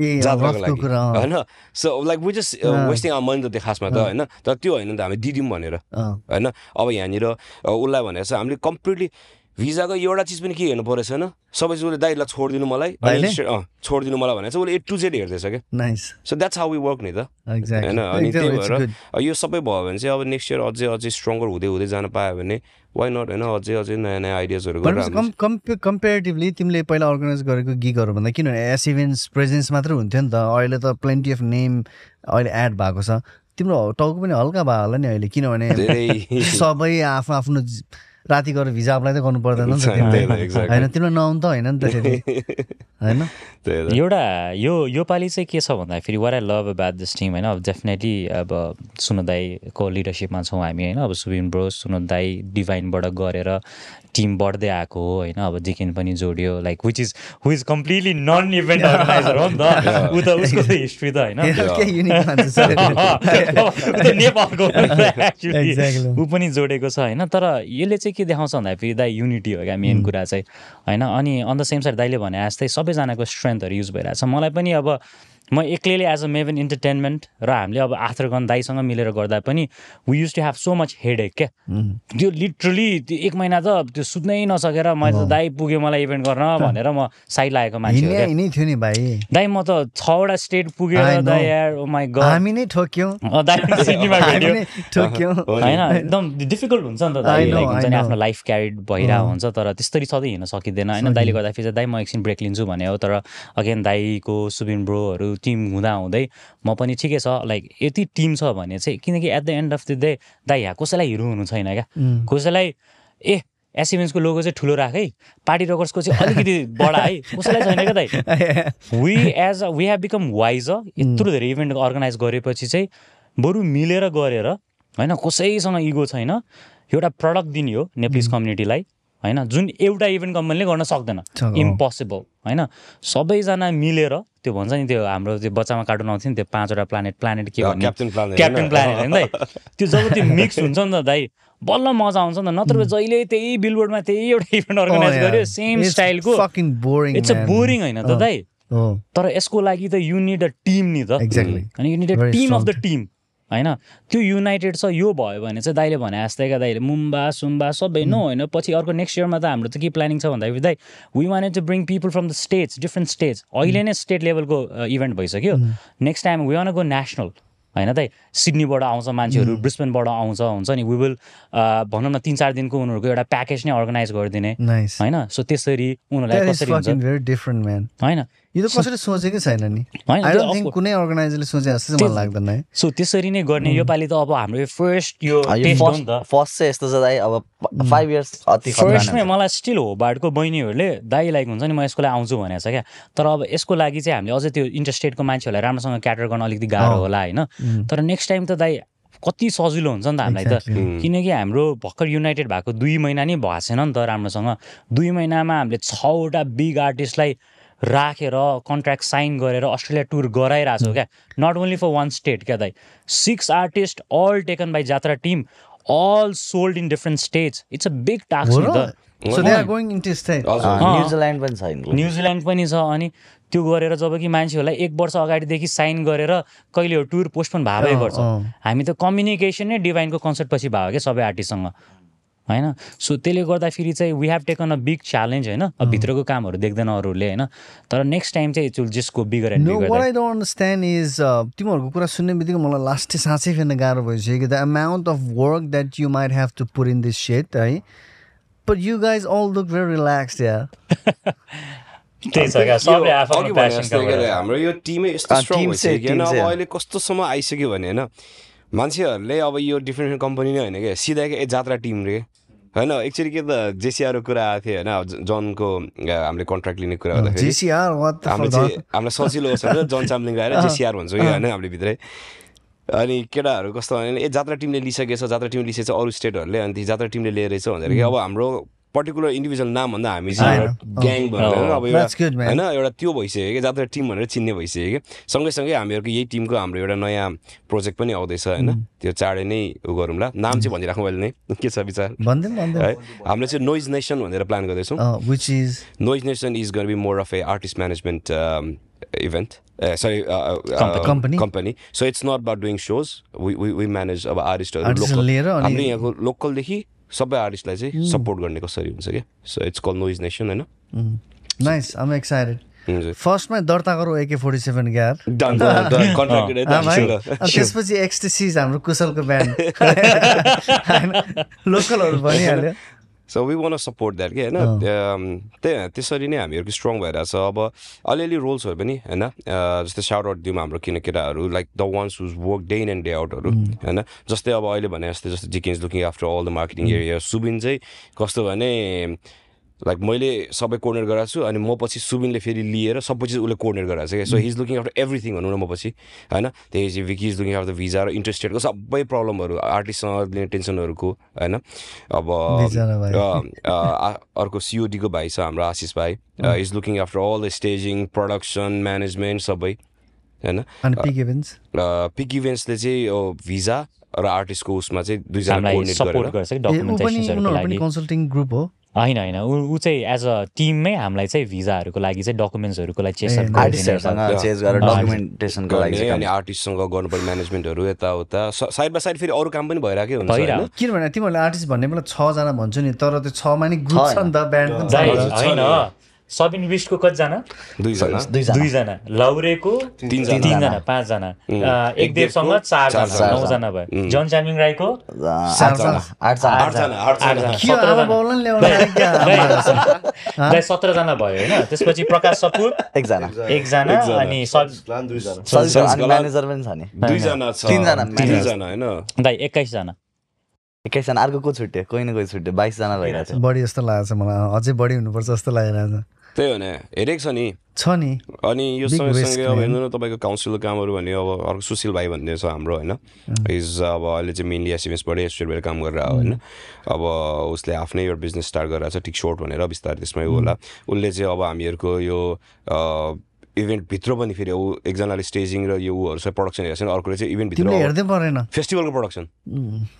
होइन? So like we just wasting our money त त्यो खासमा त होइन? तर त्यो होइन नि त हामी दिदिउँ भनेर। होइन? अब यहाँनिर उसलाई भनेर चाहिँ हामीले कम्प्लिटली भिजाको एउटा चिज पनि के हेर्नु परेको छैन सबै चिज उसले दाइलाई छोडिदिनु मलाई। अँ, छोडिदिनु मलाई भनेर चाहिँ उसले ए टु जेड हेर्दैछ क्या। Nice so that's how we work नि त। होइन अनि त्यही भएर यो सबै भयो भने चाहिँ अब नेक्स्ट इयर अझै अझै स्ट्रङ्गर हुँदै हुँदै जान पायो भने वाइ नट होइन? अझै अझै नयाँ नयाँ आइडियाजहरू कम्पेरिटिभली तिमीले पहिला अर्गनाइज गरेको गिगहरू भन्दा किनभने एस इभेन्ट्स प्रेजेन्स मात्रै हुन्थ्यो नि त। अहिले त प्लेन्टी अफ नेम अहिले एड भएको छ। तिम्रो टाउको पनि हल्का भयो होला नि अहिले किनभने सबै आफ्नो आफ्नो राति गएर भिजा अप्लाई त गर्नु पर्दैन. होइन तिमीलाई नआउनु त होइन नि त फेरि होइन? एउटा यो यो पालि चाहिँ के छ भन्दाखेरि what I love about this team होइन अब डेफिनेटली अब सुनोद दाईको लिडरसिपमा छौँ हामी होइन अब सुबिन ब्रो सुनोद दाई डिभाइनबाट गरेर टिम बढ्दै आएको हो होइन? अब जिकिन पनि जोड्यो like which is who is completely non event organizer हो नि त। ऊ त उसको त हिस्ट्री त होइन? छ। नेपालको. ऊ पनि जोडेको छ होइन? तर यसले चाहिँ के देखाउँछ भन्दाखेरि दाइ युनिटी हो क्या मेन कुरा चाहिँ होइन? अनि अन द सेम साइड दाइले भने जस्तै सबैजनाको स्ट्रेन्थहरू युज भइरहेछ मलाई पनि अब म एक्लैले एज अ मेभन इन्टरटेनमेन्ट र हामीले अब आथरगन दाईसँग मिलेर गर्दा पनि we use to have so much head क्या? त्यो लिटरली त्यो एक महिना त त्यो सुत्नै नसकेर मैले त दाई पुग्यो मलाई इभेन्ट गर्न भनेर म साइड लागेको मान्छे नि भाइ। दाई म त छवटा स्टेट पुगेर. दाई हामी नै ठोक्यौँ। दाई ठोक्यौँ। होइन एकदम डिफिकल्ट हुन्छ नि त हुन्छ नि know. आफ्नो लाइफ क्यारिड भइरहेको हुन्छ तर त्यसरी सधैँ हिँड्न सकिँदैन। होइन दाइले गर्दाखेरि चाहिँ दाइ म एकछिन ब्रेक लिन्छु भने हो तर अगेन दाईको सुबिन ब्रोहरू टिम हुँदा हुँदै म पनि ठिकै छ लाइक यति टिम छ भने चाहिँ किनकि at the end of the day दाइ यहाँ कसैलाई हिरो हुनु छैन क्या? कसैलाई ए एसिमेन्सको लोगो चाहिँ ठुलो राख है। पार्टी रकर्सको चाहिँ अलिकति बडा है। कसैलाई छैन क्या दाइ? We as we have become wise यत्रो धेरै इभेन्ट अर्गनाइज गरेपछि चाहिँ बरु मिलेर गरेर होइन कसैसँग इगो छैन। एउटा प्रडक्ट दिने हो नेप्लिस कम्युनिटीलाई होइन जुन एउटा इभेन्ट कम्पनीले गर्न सक्दैन। इम्पोसिबल होइन? सबैजना मिलेर त्यो भन्छ नि त्यो हाम्रो त्यो बच्चामा कार्टुन आउँथ्यो नि त्यो पाँचवटा प्लानेट प्लानेट के भन्ने? क्याप्टेन प्लान क्याप्टेन प्लानेट होइन दाइ त्यो जब त्यो मिक्स हुन्छ नि त दाइ बल्ल मजा आउँछ नि त। नत्र जहिले त्यही बिलबोर्डमा त्यही एउटा इभेन्ट अर्गनाइज गर्यो सेम स्टाइलको इट्स अ बोरिङ होइन त दाइ। हो तर यसको लागि त यु निड अ टिम नि त. अनि you need a team of the team होइन? त्यो युनाइटेड छ यो भयो भने चाहिँ दाइले भने जस्तै क्या दाइले मुम्बा सुम्बा सबै नो होइन पछि अर्को नेक्स्ट इयरमा त हाम्रो त के प्लानिङ छ भन्दाखेरि दाइ we wanted to bring people from the states different states अहिले नै स्टेट लेभलको इभेन्ट भइसक्यो। Next time we want go national होइन त सिडनीबाट आउँछ मान्छेहरू ब्रिस्बेनबाट आउँछ हुन्छ नि? वी विल भनौँ न तिन चार दिनको उनीहरूको एउटा प्याकेज नै अर्गनाइज गरिदिने। होइन? सो त्यसरी उनीहरूलाई कसरी हुन्छ? होइन? यो त कसैले सोचेकै छैन नि। कुनै अर्गनाइजरले सोचे जस्तो चाहिँ मलाई लाग्दैन है। सो त्यसरी नै गर्ने योपालि त अब हाम्रो फर्स्ट यो फर्स्ट चाहिँ यस्तो छ दाइ अब फाइभ इयर्स अति फर्स्टमै। मलाई स्टिल हो बाटको बहिनीहरूले दाइ लाइक हुन्छ नि म यसको लागि आउँछु भनेको छ क्या। तर अब यसको लागि चाहिँ हामीले अझै त्यो इन्टरस्टेटको मान्छेहरूलाई राम्रोसँग क्याटर गर्न अलिकति गाह्रो। होला होइन। तर नेक्स्ट टाइम त दाइ कति सजिलो हुन्छ नि त हामीलाई त. किनकि हाम्रो भर्खर युनाइटेड भएको दुई महिना नै भएको छैन नि त राम्रोसँग। दुई महिनामा हामीले छवटा बिग आर्टिस्टलाई राखेर कन्ट्र्याक्ट साइन गरेर अस्ट्रेलिया टुर गराइरहेको छौँ क्या not only for one state क्या दाइ? Six artist all taken by Jatra team all sold in different states it's a big task. New Zealand पनि छ यिनको। न्युजिल्यान्ड पनि छ अनि त्यो गरेर जब कि मान्छेहरूलाई एक वर्ष अगाडिदेखि साइन गरेर कहिले हो टुर पोस्टपोन भएकै गर्छ। हामी त कम्युनिकेसन नै डिभाइनको कन्सर्ट पछि भयो क्या सबै आर्टिस्टसँग होइन? सो त्यसले गर्दाखेरि चाहिँ we have taken a big challenge होइन? अब भित्रको कामहरू देख्दैन अरूहरूले होइन? तर नेक्स्ट टाइम चाहिँ it will just go bigger and bigger I don't understand is तिमीहरूको कुरा सुन्ने बित्तिकै मलाई लास्टै साँच्चै फेर्न गाह्रो भइसक्यो कि the amount of work that you might have to put in this set है but you guys all look very relax गरेर। हाम्रो यो टिमै यस्तो अब चाहिँ- अहिले कस्तोसम्म आइसक्यो भने होइन? मान्छेहरूले अब यो डिफ्रेन्ट कम्पनी नै होइन क्या? सिधा क्या ए जात्रा टिम रे। होइन एक्चुअली के त जेसिआरको कुरा आएको थियो होइन जनको हामीले कन्ट्र्याक्ट लिने कुरा गर्दाखेरि हामीलाई सजिलो जन चाम्लिङ आएर जेसिआर भन्छौँ कि होइन हामीले भित्रै अनि केटाहरू कस्तो भने ए जात्रा टिमले लिइसकेछ जात्रा टिमले लिइसकेछ अरू स्टेटहरूले अनि ती जात्रा टिमले लिएर रहेछ कि अब हाम्रो पर्टिकुलर इन्डिभिजुअल नाम भन्दा हामी चाहिँ। एउटा ग्याङ भनेर होइन, अब man. होइन एउटा त्यो भइसक्यो कि जात्रा टिम भनेर चिन्ने भइसक्यो कि सँगैसँगै हामीहरूको यही टिमको हाम्रो एउटा नयाँ प्रोजेक्ट पनि आउँदैछ होइन त्यो चाँडै नै उ गरौँला नाम चाहिँ भनिराखौँ मैले नै के छ विचार है हामीले चाहिँ नोइज नेसन भनेर प्लान गर्दैछौँ which is artist management um, event. Uh, sorry, uh, uh, Company. Company. company. So it's not about doing shows. We we, we manage अब आर्टिस्टहरू हाम्रो यहाँको लोकलदेखि सबै आर्टिस्टलाई चाहिँ सपोर्ट गर्ने कसरी हुन्छ क्या? So it's call noise nation होइन? नाइस आम एक्साइटेड फर्स्टमै दर्ता गरौँ एके फोर्टी सेभेन ग्यार त्यसपछि एक्सटेसिज हाम्रो कुशलको ब्यान्ड होइन। लोकलहरू भनिहाल्यो। So we want support that कि होइन त्यही त्यसरी नै हामीहरूको स्ट्रङ भइरहेछ अब अलिअलि रोल्सहरू पनि होइन? जस्तै साउट आउट दिउँ हाम्रो किन केटाहरू like the ones whose work day in and day out होइन? जस्तै अब अहिले भने जस्तै जस्तै जिकिन्स looking after all the marketing area Subin चाहिँ कस्तो भने लाइक मैले सबै कोर्डिनेट गराएको छु अनि म पछि सुबिनले फेरि लिएर सबै चिज उसले कोर्डिनेट गराएको छ क्या। So he's looking after everything भनौँ न म पछि होइन? त्यही चाहिँ Vicky is looking after visa र इन्ट्रेस्टेडको सबै प्रब्लमहरू आर्टिस्टसँग लिने टेन्सनहरूको होइन? अब अर्को सिओडीको भाइ छ हाम्रो आशिष भाइ। Is looking after all the staging production management सबै होइन? पिक इभेन्ट्स पिक इभेन्ट्सले चाहिँ यो भिजा र आर्टिस्टको उसमा चाहिँ दुईजना कोर्डिनेट गरेर। कन्सल्टिङ ग्रुप हो? होइन होइन। ऊ चाहिँ एज अ टिममै हामीलाई चाहिँ भिजाहरूको लागि चाहिँ डकुमेन्ट्सहरूको लागि गरेर डकुमेन्टेसनको लागि अनि आर्टिस्टसँग गर्नुपर्ने म्यानेजमेन्टहरू यताउता। साइड बाई साइड फेरि अरू काम पनि भइरहेकै हुन्छ किनभने तिमीहरूले आर्टिस्ट भन्ने बेला छजना भन्छु नि तर त्यो छमा नि ग्रुप छ। नि त ब्यान्ड छ सबिन विस्टको कतिजना? दुईजना। लौरेको तिनजना। पाँचजना। एक देवसँग चारजना। नौजना भयो। जन चामिङ राईको सत्रजना। भयो होइन? त्यसपछि प्रकाश सपुर एकजना। एकजना अनि सब छ छ। दाइ एक्काइसजना। एकैजना अर्को को छुट्यो? कोही न कोही छुट्यो। बाइसजना भइरहेको छ बढी जस्तो लागेको छ मलाई। अझै बढी हुनुपर्छ जस्तो लागिरहेको त्यही हो नि। हेरेको छ नि। छ नि। अनि यो सँगसँगै अब. हेर्नु न तपाईँको काउन्सिलको कामहरू भने अब अर्को सुशील भाइ भन्ने छ हाम्रो होइन। इज अब अहिले चाहिँ मेनली एसएमएसबाटै स्टेटबाट काम गरेर आयो होइन। अब उसले आफ्नै एउटा बिजनेस स्टार्ट गरेर छ टिक सोर्ट भनेर बिस्तारै त्यसमै होला। उसले चाहिँ अब हामीहरूको यो इभेन्टभित्र पनि फेरि ऊ एकजनाले स्टेजिङ र यो उहरू चाहिँ प्रडक्सन हेर्छ अर्कोले चाहिँ इभेन्टभित्र हेर्दै परेन। फेस्टिभलको प्रडक्सन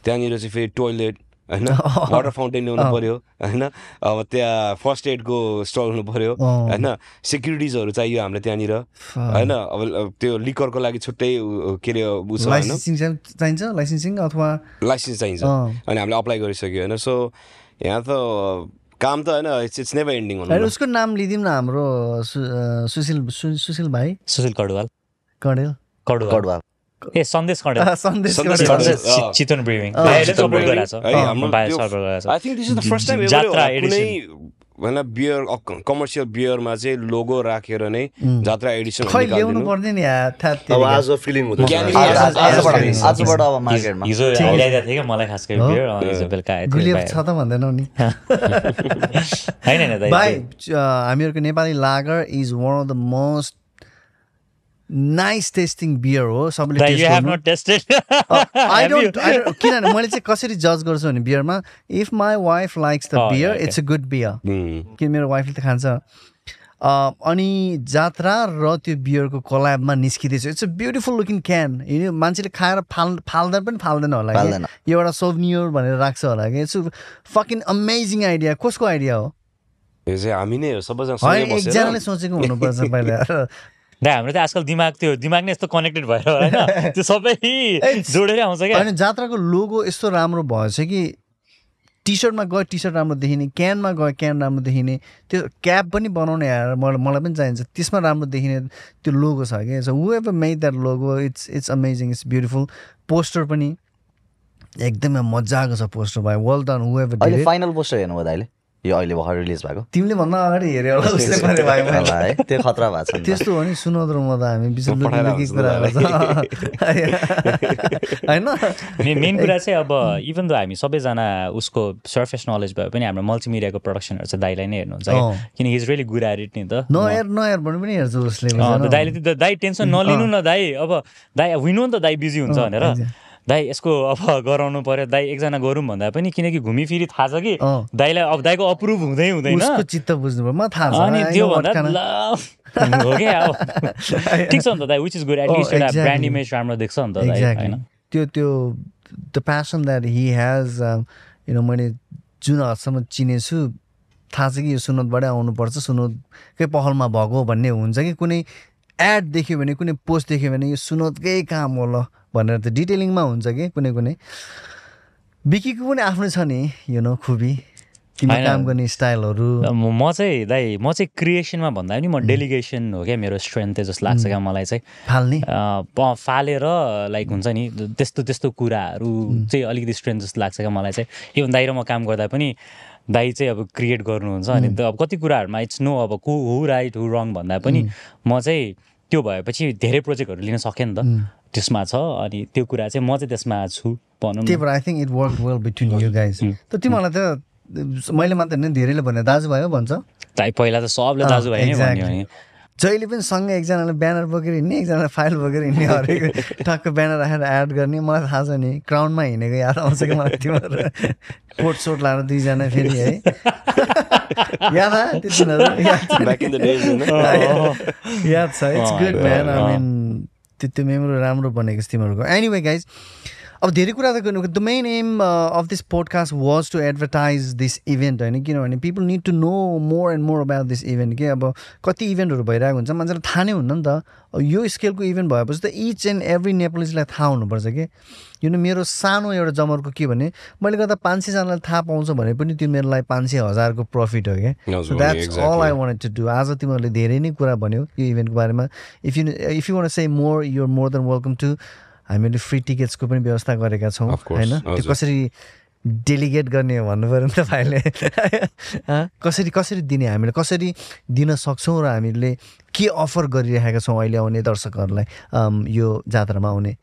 त्यहाँनिर चाहिँ फेरि टोइलेट होइन? वाटर फाउन्टेन ल्याउनु पर्यो होइन? अब त्यहाँ फर्स्ट एडको स्टल हुनु पर्यो अँ। होइन? सेक्युरिटिजहरू चाहियो हामीलाई त्यहाँनिर होइन? अब अब त्यो लिकरको लागि छुट्टै के अरे चाहिन्छ? लाइसेन्सिङ अथवा लाइसेन्स चाहिन्छ। अनि हामीले अप्लाई गरिसक्यो होइन? सो यहाँ त काम त होइन? इट्स इट्स नेभर एन्डिङ होइन हुनु उसको नाम लिदिउँ न हाम्रो सुशील सुशील भाइ। सुशील कडुवाल। कडेल कडुवाल। कडवा ए सन्देश कडेल। चितवन ब्रिविङ जात्रा एडिसन। होइन बियर कमर्सियल बियरमा चाहिँ लोगो राखेर नै जात्रा एडिसन ल्याउनु पर्ने नि अब आज फिलिङ आजबाट अब मार्केटमा हिजो थियो मलाई खास गरी? बियर? हिजो बेलुका। छ त भन्दैनौ नि। होइन भाइ हामीहरूको Nepali lager is one of the most nice testing beer हो सबैले डोन्ट किनभने मैले चाहिँ कसरी जज गर्छु भने बियरमा if my wife likes the Oh, beer it's a good beer. किन मेरो वाइफले त खान्छ। अ, अनि जात्रा र त्यो बियरको कलाबमा निस्किँदैछ। It's a beautiful looking can यो मान्छेले खाएर फाल फाल्दा पनि फाल्दैन होला। यो एउटा सोभनियर भनेर राख्छ होला। कि इट्स फकिङ अमेजिङ आइडिया कसको आइडिया हो? यो चाहिँ हामी नै हो। सबैजना होइन सँगै बसेर। एकजनाले सोचेको हुनुपर्छ पहिला। दाइ हाम्रो त आजकल दिमाग त्यो दिमाग नै यस्तो कनेक्टेड भएर होला होइन? त्यो सबै जोडेरै आउँछ क्या। होइन जात्राको लोगो यस्तो राम्रो भएछ कि टी सर्टमा गयो टी सर्ट राम्रो देखिने क्यानमा गयो क्यान राम्रो देखिने त्यो क्याप पनि बनाउने आएर मलाई मलाई पनि चाहिन्छ। त्यसमा राम्रो देखिने त्यो लोगो छ कि। So who ever made that logo it's it's amazing it's beautiful poster पनि एकदमै मजाको छ पोस्टर भाइ। वेल डन एभर अहिले फाइनल पोस्टर हेर्नुभयो दाइले यो अहिले भर्खर रिलिज भएको। तिमीले भन्दा अगाडि हेऱ्यो होला उसले पनि भाइ है त्यो खतरा भएको छ। त्यस्तो हो नि सुनाउँदो र म त हामी होइन? मेन कुरा चाहिँ अब इभन दो हामी सबैजना उसको सर्फेस नलेज भए पनि हाम्रो मल्टिमिडियाको प्रडक्सनहरू चाहिँ दाइलाई नै हेर्नुहुन्छ। क्या किनकि is really good at it नि त। नहेर नहेर भने पनि हेर्छ उसले। दाइले दाइ टेन्सन नलिनु न दाइ अब दाइ विनु नि त दाइ बिजी हुन्छ भनेर. दाइ यसको अब गराउनु पर्यो। दाइ एकजना गरौँ भन्दा पनि किनकि घुमिफिरी थाहा छ कि अँ। दाइलाई अब दाइको अप्रुभ हुँदै हुँदैन। चित्त बुझ्नु म थाहा छ। अनि त्यो भन्दा हो क्या अब ठिक छ नि त दाइ which is good at least एउटा. ब्रान्ड इमेज राम्रो देख्छ नि त. होइन? त्यो त्यो the passion that he has you know मैले जुन हदसम्म चिनेछु थाहा छ कि यो सुनोदबाटै आउनुपर्छ। सुनोदकै पहलमा भएको भन्ने हुन्छ कि कुनै एड देख्यो भने कुनै पोस्ट देख्यो भने यो सुनोदकै काम हो ल। भनेर त डिटेलिङमा हुन्छ कि कुनै कुनै। बिकीको पनि आफ्नो छ नि यु नो खुबी। काम गर्ने स्टाइलहरू। म चाहिँ दाइ म चाहिँ क्रिएसनमा भन्दा पनि म डेलिगेसन हो क्या मेरो स्ट्रेन्थ चाहिँ जस्तो लाग्छ क्या मलाई चाहिँ। फाल्ने। फालेर लाइक हुन्छ नि त्यस्तो त्यस्तो कुराहरू चाहिँ अलिकति स्ट्रेन्थ जस्तो लाग्छ क्या मलाई चाहिँ। इभन दाइ र म काम गर्दा पनि दाइ चाहिँ अब क्रिएट गर्नुहुन्छ अनि त अब कति कुराहरूमा इट्स नो अब को हु राइट हु रङ भन्दा पनि म चाहिँ त्यो भएपछि धेरै प्रोजेक्टहरू लिन सकेँ नि त। त्यसमा छ अनि त्यो कुरा चाहिँ म चाहिँ त्यसमा छु भनौँ त्यही भएर I think it work well between you guys त तिमीहरूलाई त मैले मात्र होइन धेरैले भने दाजुभाइ हो भन्छ। पहिला त सबले दाजुभाइ नै भन्यो जहिले पनि सँगै एकजनाले ब्यानर बोकेर हिँड्ने एकजनाले फाइल बोकेर हिँड्ने हरेक टक्क ब्यानर राखेर एड गर्ने मलाई थाहा छ नि क्राउनमा हिँडेको याद आउँछ कि मलाई तिमीहरू? कोट सोट लाएर दुईजना फेरि है। याद आयो त्यो दिनहरू याद छ। It's good man I. Mean त्यो त्यो मेमोरी राम्रो बनेको छ तिमीहरूको। एनिवे गाइज अब धेरै कुरा त गर्नु the main aim of this podcast was to advertise this event होइन? किनभने people need to know more and more about this event के? अब कति इभेन्टहरू भइरहेको हुन्छ मान्छेलाई थाहा नै हुन्न नि त। यो स्केलको इभेन्ट भएपछि त इच एन्ड एभ्री नेपालिजलाई थाहा हुनुपर्छ कि? यो मेरो सानो एउटा जमरको के भने मैले गर्दा पाँच सयजनालाई थाहा पाउँछ भने पनि त्यो मेरो लागि पाँच सय हजारको प्रफिट हो क्या that's all. I want to do आज तिमीहरूले धेरै नै कुरा भन्यो यो इभेन्टको बारेमा। If you if you want say more you're more than welcome to हामीले फ्री टिकट्सको पनि व्यवस्था गरेका छौँ होइन? त्यो। कसरी डेलिगेट गर्ने हो भन्नु पऱ्यो नि त भाइले? हँ? कसरी कसरी दिने हामीले? कसरी दिन सक्छौँ र हामीले के अफर गरिरहेका छौँ अहिले आउने दर्शकहरूलाई यो जात्रामा आउने?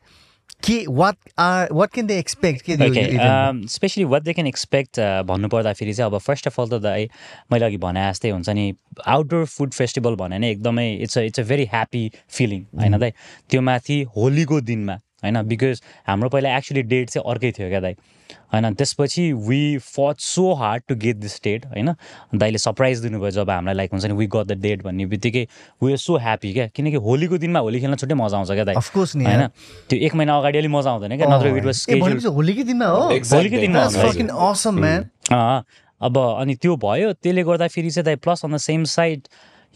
के what are what can they expect के? Specially what they can expect भन्नुपर्दाखेरि चाहिँ अब फर्स्ट अफ अल त दाइ मैले अघि भने जस्तै हुन्छ नि आउटडोर फुड फेस्टिभल भने नै एकदमै it's a it's a very happy feeling होइन दाइ त्यो माथि होलीको दिनमा होइन? बिकज हाम्रो पहिला एक्चुली डेट चाहिँ अर्कै थियो क्या दाइ। होइन? त्यसपछि we fought so hard to get this date होइन? दाइले सरप्राइज दिनुभयो जब हामीलाई लाइक हुन्छ नि वी गट द डेट भन्ने बित्तिकै वी आर सो ह्याप्पी क्या। किनकि होलीको दिनमा होली खेल्न छुट्टै मजा आउँछ क्या दाइ। नि होइन। त्यो एक महिना अगाडि अलिक मजा आउँदैन क्या नत्र इट वाज होलीकै दिनमा हो? होलीकै दिनमा अब अनि त्यो भयो त्यसले गर्दाखेरि चाहिँ दाइ plus on the same side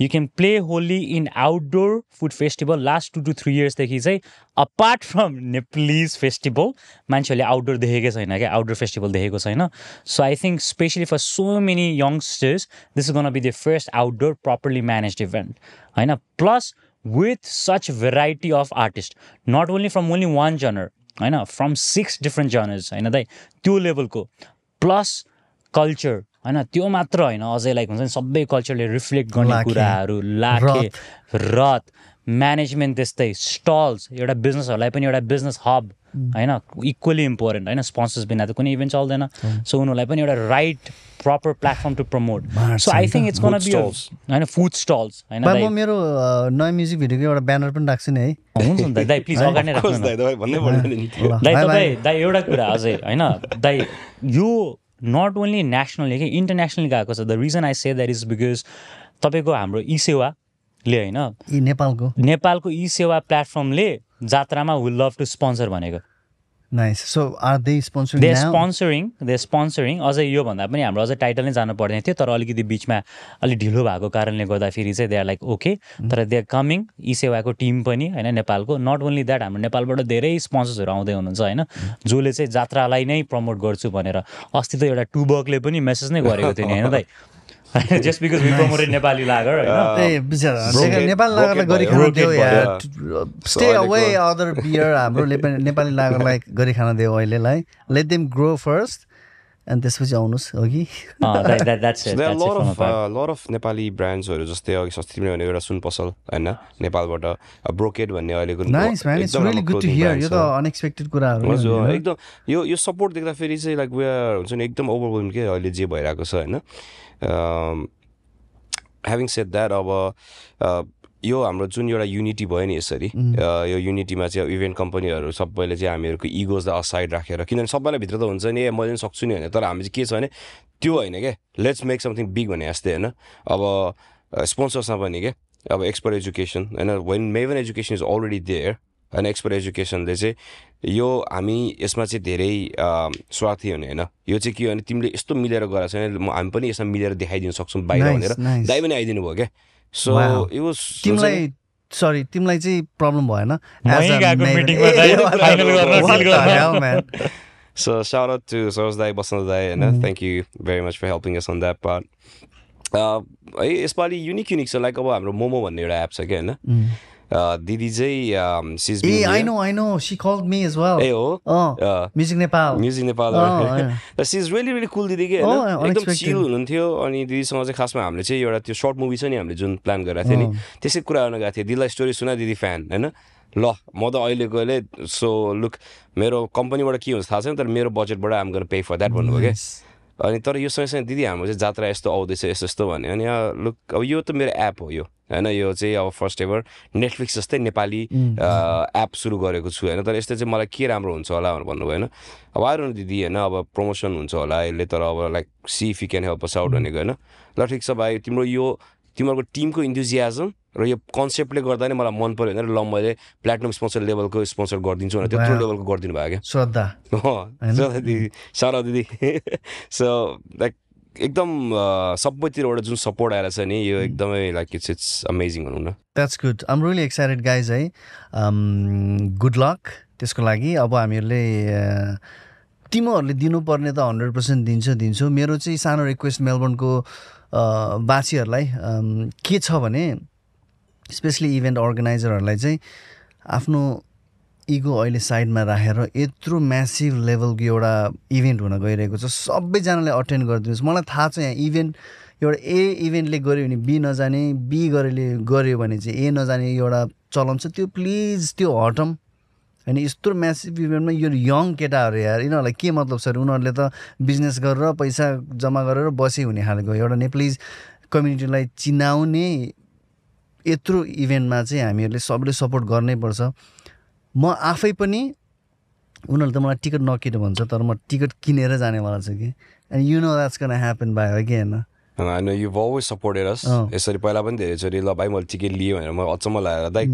you can play Holi in outdoor food festival last two two three इयर्सदेखि चाहिँ अपार्ट फ्रम नेप्लिज फेस्टिभल मान्छेहरूले आउटडोर देखेकै छैन क्या आउटडोर फेस्टिभल देखेको छैन। So I think specially for so many youngsters this is gonna be the first outdoor properly manage event होइन plus with such variety of artists not only from only one genre होइन from six different genres होइन दाइ त्यो लेभलको प्लस कल्चर होइन त्यो मात्र होइन अझै लाइक हुन्छ नि सबै कल्चरले रिफ्लेक्ट गर्ने कुराहरू लाखे रथ। म्यानेजमेन्ट त्यस्तै स्टल्स एउटा बिजनेसहरूलाई पनि एउटा बिजनेस हब होइन इक्वली इम्पोर्टेन्ट होइन स्पोन्सर्स बिना त कुनै इभेन्ट चल्दैन। सो उनीहरूलाई पनि एउटा right proper platform to promote so I think it's gonna be होइन फुड स्टल्स होइन म मेरो नयाँ म्युजिक भिडियोको एउटा ब्यानर पनि राख्छु नि है। हुन्छ नि दाइ दाइ प्लिज अगाडि नै राख्नु। दाइ तपाईँ दाइ एउटा कुरा अझै होइन दाइ यो नट ओन्ली नेसनली कि इन्टरनेसनली गएको छ। The reason I say that is because तपाईँको हाम्रो ई सेवाले होइन? नेपालको। नेपालको ई सेवा प्लेटफर्मले जात्रामा विल लभ टु स्पोन्सर भनेको। So are they sponsoring they now sponsoring they sponsoring अझै योभन्दा पनि हाम्रो अझै टाइटल नै जानु पर्ने थियो तर अलिकति बिचमा अलिक ढिलो भएको कारणले गर्दाखेरि चाहिँ दे आर लाइक ओके तर दे आर कमिङ ई सेवाको टिम पनि होइन नेपालको। नट ओन्ली द्याट हाम्रो नेपालबाट धेरै स्पोन्सर्सहरू आउँदै हुनुहुन्छ होइन। जसले चाहिँ जात्रालाई नै प्रमोट गर्छु भनेर अस्ति त एउटा टुबकले पनि मेसेज नै गरेको थियो नि होइन दाइ just because we promoted Nepali lager होइन नेपाल लागरलाई broken गरी भयो, खान broken दियो भयो, यार स्टे अवे अदर बियर हाम्रो नेपाली लागरलाई गरी खान दियो अहिलेलाई लेट देम ग्रो फर्स्ट अनि त्यसपछि आउनुहोस् हो कि that's So there are a lot of lot of Nepali ब्रान्ड्सहरू जस्तै अघि सस्ती भनेको एउटा सुन पसल होइन नेपालबाट ब्रोकेड भन्ने अहिलेको यो। त अनएक्सपेक्टेड कुराहरू एकदम यो यो सपोर्ट देख्दाखेरि चाहिँ लाइक वेआर हुन्छ नि एकदम ओभरवेल्म के अहिले जे भइरहेको छ होइन ह्याभिङ सेड द्याट अब अ, यो हाम्रो जुन एउटा युनिटी भयो नि यसरी अ, यो युनिटीमा चाहिँ इभेन्ट कम्पनीहरू सबैले चाहिँ हामीहरूको इगोजलाई असाइड राखेर किनभने सबैलाई भित्र त हुन्छ नि ए मैले पनि सक्छु नि होइन। तर हामी चाहिँ के छ भने त्यो होइन क्या लेट्स मेक समथिङ बिग भने जस्तै होइन। अब स्पोन्सर्समा पनि क्या अब एक्सपर्ट एजुकेसन होइन? वेन मेभन एजुकेसन इज अलरेडी देयर होइन एक्सपर्ट एजुकेसनले चाहिँ यो हामी यसमा चाहिँ धेरै स्वार्थी हुने होइन? यो चाहिँ के हो भने तिमीले यस्तो मिलेर गराएको छ भने म- हामी पनि यसमा मिलेर देखाइदिन सक्छौँ बाहिर भनेर. दाइ पनि आइदिनु भयो क्या? सो. यो तिमीलाई सरी तिमीलाई चाहिँ प्रब्लम भएन। So shout out to Soros Dai, Basant Dai, and uh, thank you very much for helping us on that part. Uh, है यसपालि युनिक युनिक छ। लाइक अब हाम्रो मोमो भन्ने एउटा एप छ क्या होइन? Uh, दिदी चाहिँ she's a I know I know she called me as well uh हो अँ म्युजिक नेपाल म्युजिक नेपाल अँ, she is really really cool दिदी के एकदम. चिल हुनुहुन्थ्यो अनि दिदीसँग चाहिँ खासमा हामीले चाहिँ एउटा त्यो सर्ट मुभी छ नि हामीले जुन प्लान गरेको थियो नि त्यसै कुरा गर्न गएको थियो दिदीलाई स्टोरी सुना दिदी फ्यान होइन? ल म त अहिलेकोले सो लुक मेरो कम्पनीबाट के हुन्छ थाहा छैन तर मेरो बजेटबाट आम गर्न पे फर द्याट भन्नुभयो क्या अनि तर यो सँगसँगै दिदी हाम्रो चाहिँ जात्रा यस्तो आउँदैछ यस्तो यस्तो भन्यो अनि लुक अब यो त मेरो एप हो यो होइन यो चाहिँ अब फर्स्ट एभर नेटफ्लिक्स जस्तै नेपाली एप सुरु गरेको छु होइन तर यस्तो चाहिँ मलाई के राम्रो हुन्छ होला भनेर भन्नुभयो होइन अब आएर दिदी होइन अब प्रमोसन हुन्छ होला यसले तर अब like she if you can help us out भनेको होइन ल ठिक छ भाइ तिम्रो यो तिमीहरूको टिमको इन्थुजियाजम र यो कन्सेप्टले गर्दा नै मलाई मन पऱ्यो भने ल मैले प्लेटिनम स्पोन्सर लेभलको स्पोन्सर गरिदिन्छु भनेर त्यत्रो. लेभलको गरिदिनु भयो क्या। श्रद्धा। दिदी सर दिदी। सो लाइक एकदम सबैतिरबाट जुन सपोर्ट आएर छ नि यो एकदमै लाइक इट्स इट्स अमेजिङ भनौँ न। That's good I'm really excited guys है। गुड लक त्यसको लागि। अब हामीहरूले तिमीहरूले दिनुपर्ने त हन्ड्रेड पर्सेन्ट दिन्छ दिन्छु। मेरो चाहिँ सानो रिक्वेस्ट मेलबोर्नको अम, के छ भने स्पेसली इभेन्ट अर्गनाइजरहरूलाई चाहिँ आफ्नो इगो अहिले साइडमा राखेर यत्रो म्यासिभ लेभलको एउटा इभेन्ट हुन गइरहेको छ। सबैजनाले अटेन्ड गरिदिनुहोस्। मलाई थाहा छ यहाँ इभेन्ट एउटा ए इभेन्टले गऱ्यो भने बी नजाने बी गरेले गऱ्यो भने चाहिँ ए नजाने एउटा चलन छ। त्यो प्लिज त्यो हटम। होइन यस्तो म्यासिभ इभेन्टमा यो यङ केटाहरू यार यिनीहरूलाई के मतलब छ उनीहरूले त बिजनेस गरेर पैसा जम्मा गरेर बसी हुने खालको एउटा नेप्लिज कम्युनिटीलाई चिनाउने यत्रो इभेन्टमा चाहिँ हामीहरूले सबैले सपोर्ट गर्नै पर्छ। म आफै पनि उनीहरूले त मलाई टिकट नकिन भन्छ तर म टिकट किनेर जानेवाला छु कि। And you know that's gonna happen by हो कि होइन? होइन यु अलवेज सपोर्टेड अस। यसरी पहिला पनि धेरैचोटि ल भाइ मैले टिकट लिएँ भनेर म अचम्म लागेर दाइ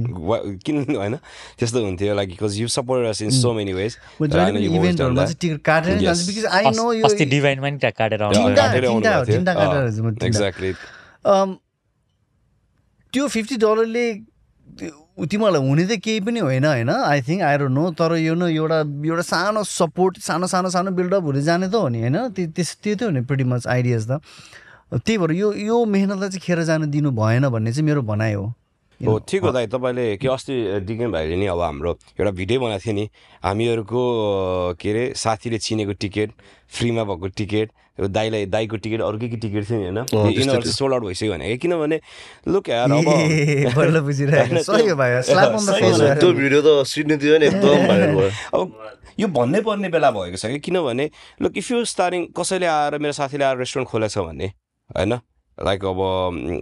किन होइन? त्यस्तो हुन्थ्यो like because you supported us in so many ways भयो। एक्ज्याक्टली त्यो फिफ्टी डलरले तिमीहरूलाई हुने त केही पनि होइन होइन? आई थिङ्क डोन्ट नो तर यो न एउटा एउटा सानो सपोर्ट सानो सानो सानो बिल्डअप हुँदै जाने त हो नि होइन? त्यो त्यस त्यो त हो नि प्रिटी मच आइडियाज त। त्यही भएर यो यो मेहनतलाई चाहिँ खेर जानु दिनु भएन भन्ने चाहिँ मेरो भनाइ हो। हो ठिक हो दाइ तपाईँले के अस्ति डिकेन भाइले नि अब हाम्रो एउटा भिडियो बनाएको थियो नि हामीहरूको के अरे साथीले चिनेको टिकट फ्रीमा भएको टिकट दाईलाई दाईको टिकट अर्कै के टिकट थियो नि होइन? यिनीहरू सोल्ड आउट भइसक्यो भने। किनभने लुक यार भिडियो त सिडनीतिर नि एकदम अब यो भन्नै पर्ने बेला भएको छ कि? किनभने लुक इफ यु स्टारिङ कसैले आएर मेरो साथीले आएर रेस्टुरेन्ट खोलेको छ भने होइन? लाइक अब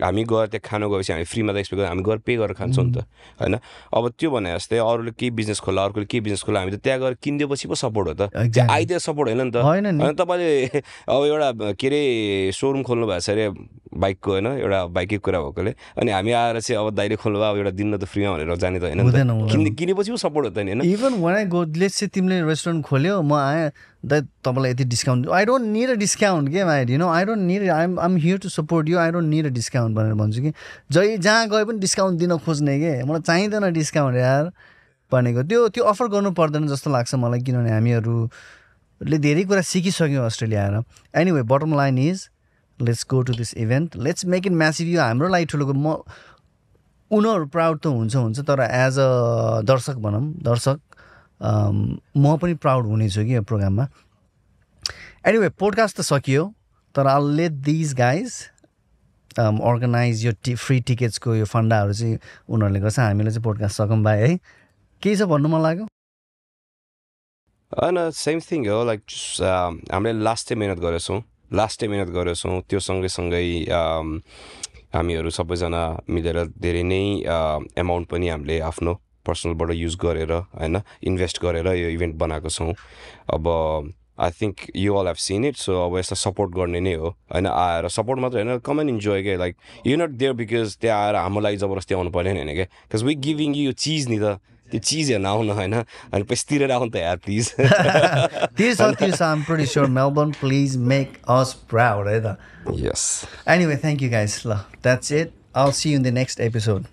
हामी गएर त्यहाँ खानु गएपछि हामी फ्रीमा त एक्सपेक्ट हामी गएर पे गरेर खान्छौँ नि त होइन अब त्यो भने जस्तै अरूले केही बिजनेस खोला अर्कोले केही बिजनेस खोला हामी त त्यहाँ गएर किनिदिएपछि पो सपोर्ट हो त. त्यहाँ आइदिएर सपोर्ट होइन नि त। होइन तपाईँले अब एउटा के अरे सोरुम खोल्नु भएको छ अरे बाइकको होइन एउटा बाइककै कुरा भएकोले। अनि हामी आएर चाहिँ अब दाइले खोल्नु अब एउटा दिन त फ्रीमा भनेर जाने त होइन हुँदैन, हुँदैन। किनेपछि पो सपोर्ट हो त नि होइन? Even when I go let's चाहिँ तिमीले रेस्टुरेन्ट खोल्यो म आएँ द तपाईँलाई यति discount I don't need a discount के mind you know I don't need I'm I'm here to support you I don't need a discount भनेर भन्छु कि। जहीँ जहाँ गए पनि डिस्काउन्ट दिन खोज्ने के? मलाई चाहिँदैन डिस्काउन्ट यार भनेको। त्यो त्यो अफर गर्नु पर्दैन जस्तो लाग्छ मलाई किनभने हामीहरूले धेरै कुरा सिकिसक्यौँ अस्ट्रेलिया आएर anyway bottom line is let's go to this event let's make it massive यो हाम्रो लागि ठुलो। म उनीहरू प्राउड त हुन्छ हुन्छ तर एज अ दर्शक भनौँ दर्शक म पनि प्राउड हुनेछु कि यो प्रोग्राममा एनिवे पोडकास्ट त सकियो तर all let these guys organize यो टी फ्री टिकट्सको यो फन्डाहरू चाहिँ उनीहरूले गर्छ। हामीले चाहिँ पोडकास्ट सकौँ भाइ है। केही छ भन्नु मन लाग्यो? होइन सेम थिङ हो लाइक हामीले लास्टै मिहिनेत गरेछौँ। लास्टै मिहिनेत गरेछौँ त्यो सँगैसँगै हामीहरू सबैजना मिलेर धेरै नै एमाउन्ट पनि हामीले आफ्नो पर्सनलबाट युज गरेर होइन इन्भेस्ट गरेर यो इभेन्ट बनाएको छौँ। अब I think you all have seen it so अब यसलाई सपोर्ट गर्ने नै हो होइन आएर सपोर्ट मात्रै होइन कम एन्ड इन्जोय के like you not there because त्यहाँ आएर हाम्रो लागि जबरजस्ती आउनु परेन होइन क्या बिकज वी गिभिङ यु चिज नि त। त्यो चिज हेर्न आउनु होइन अनि पैसा तिरेर आउनु त यार प्लिज तिर्छ तिर्छ I'm pretty sure Melbourne please make us proud है त? Yes anyway thank you guys ल that's it all see in the next episode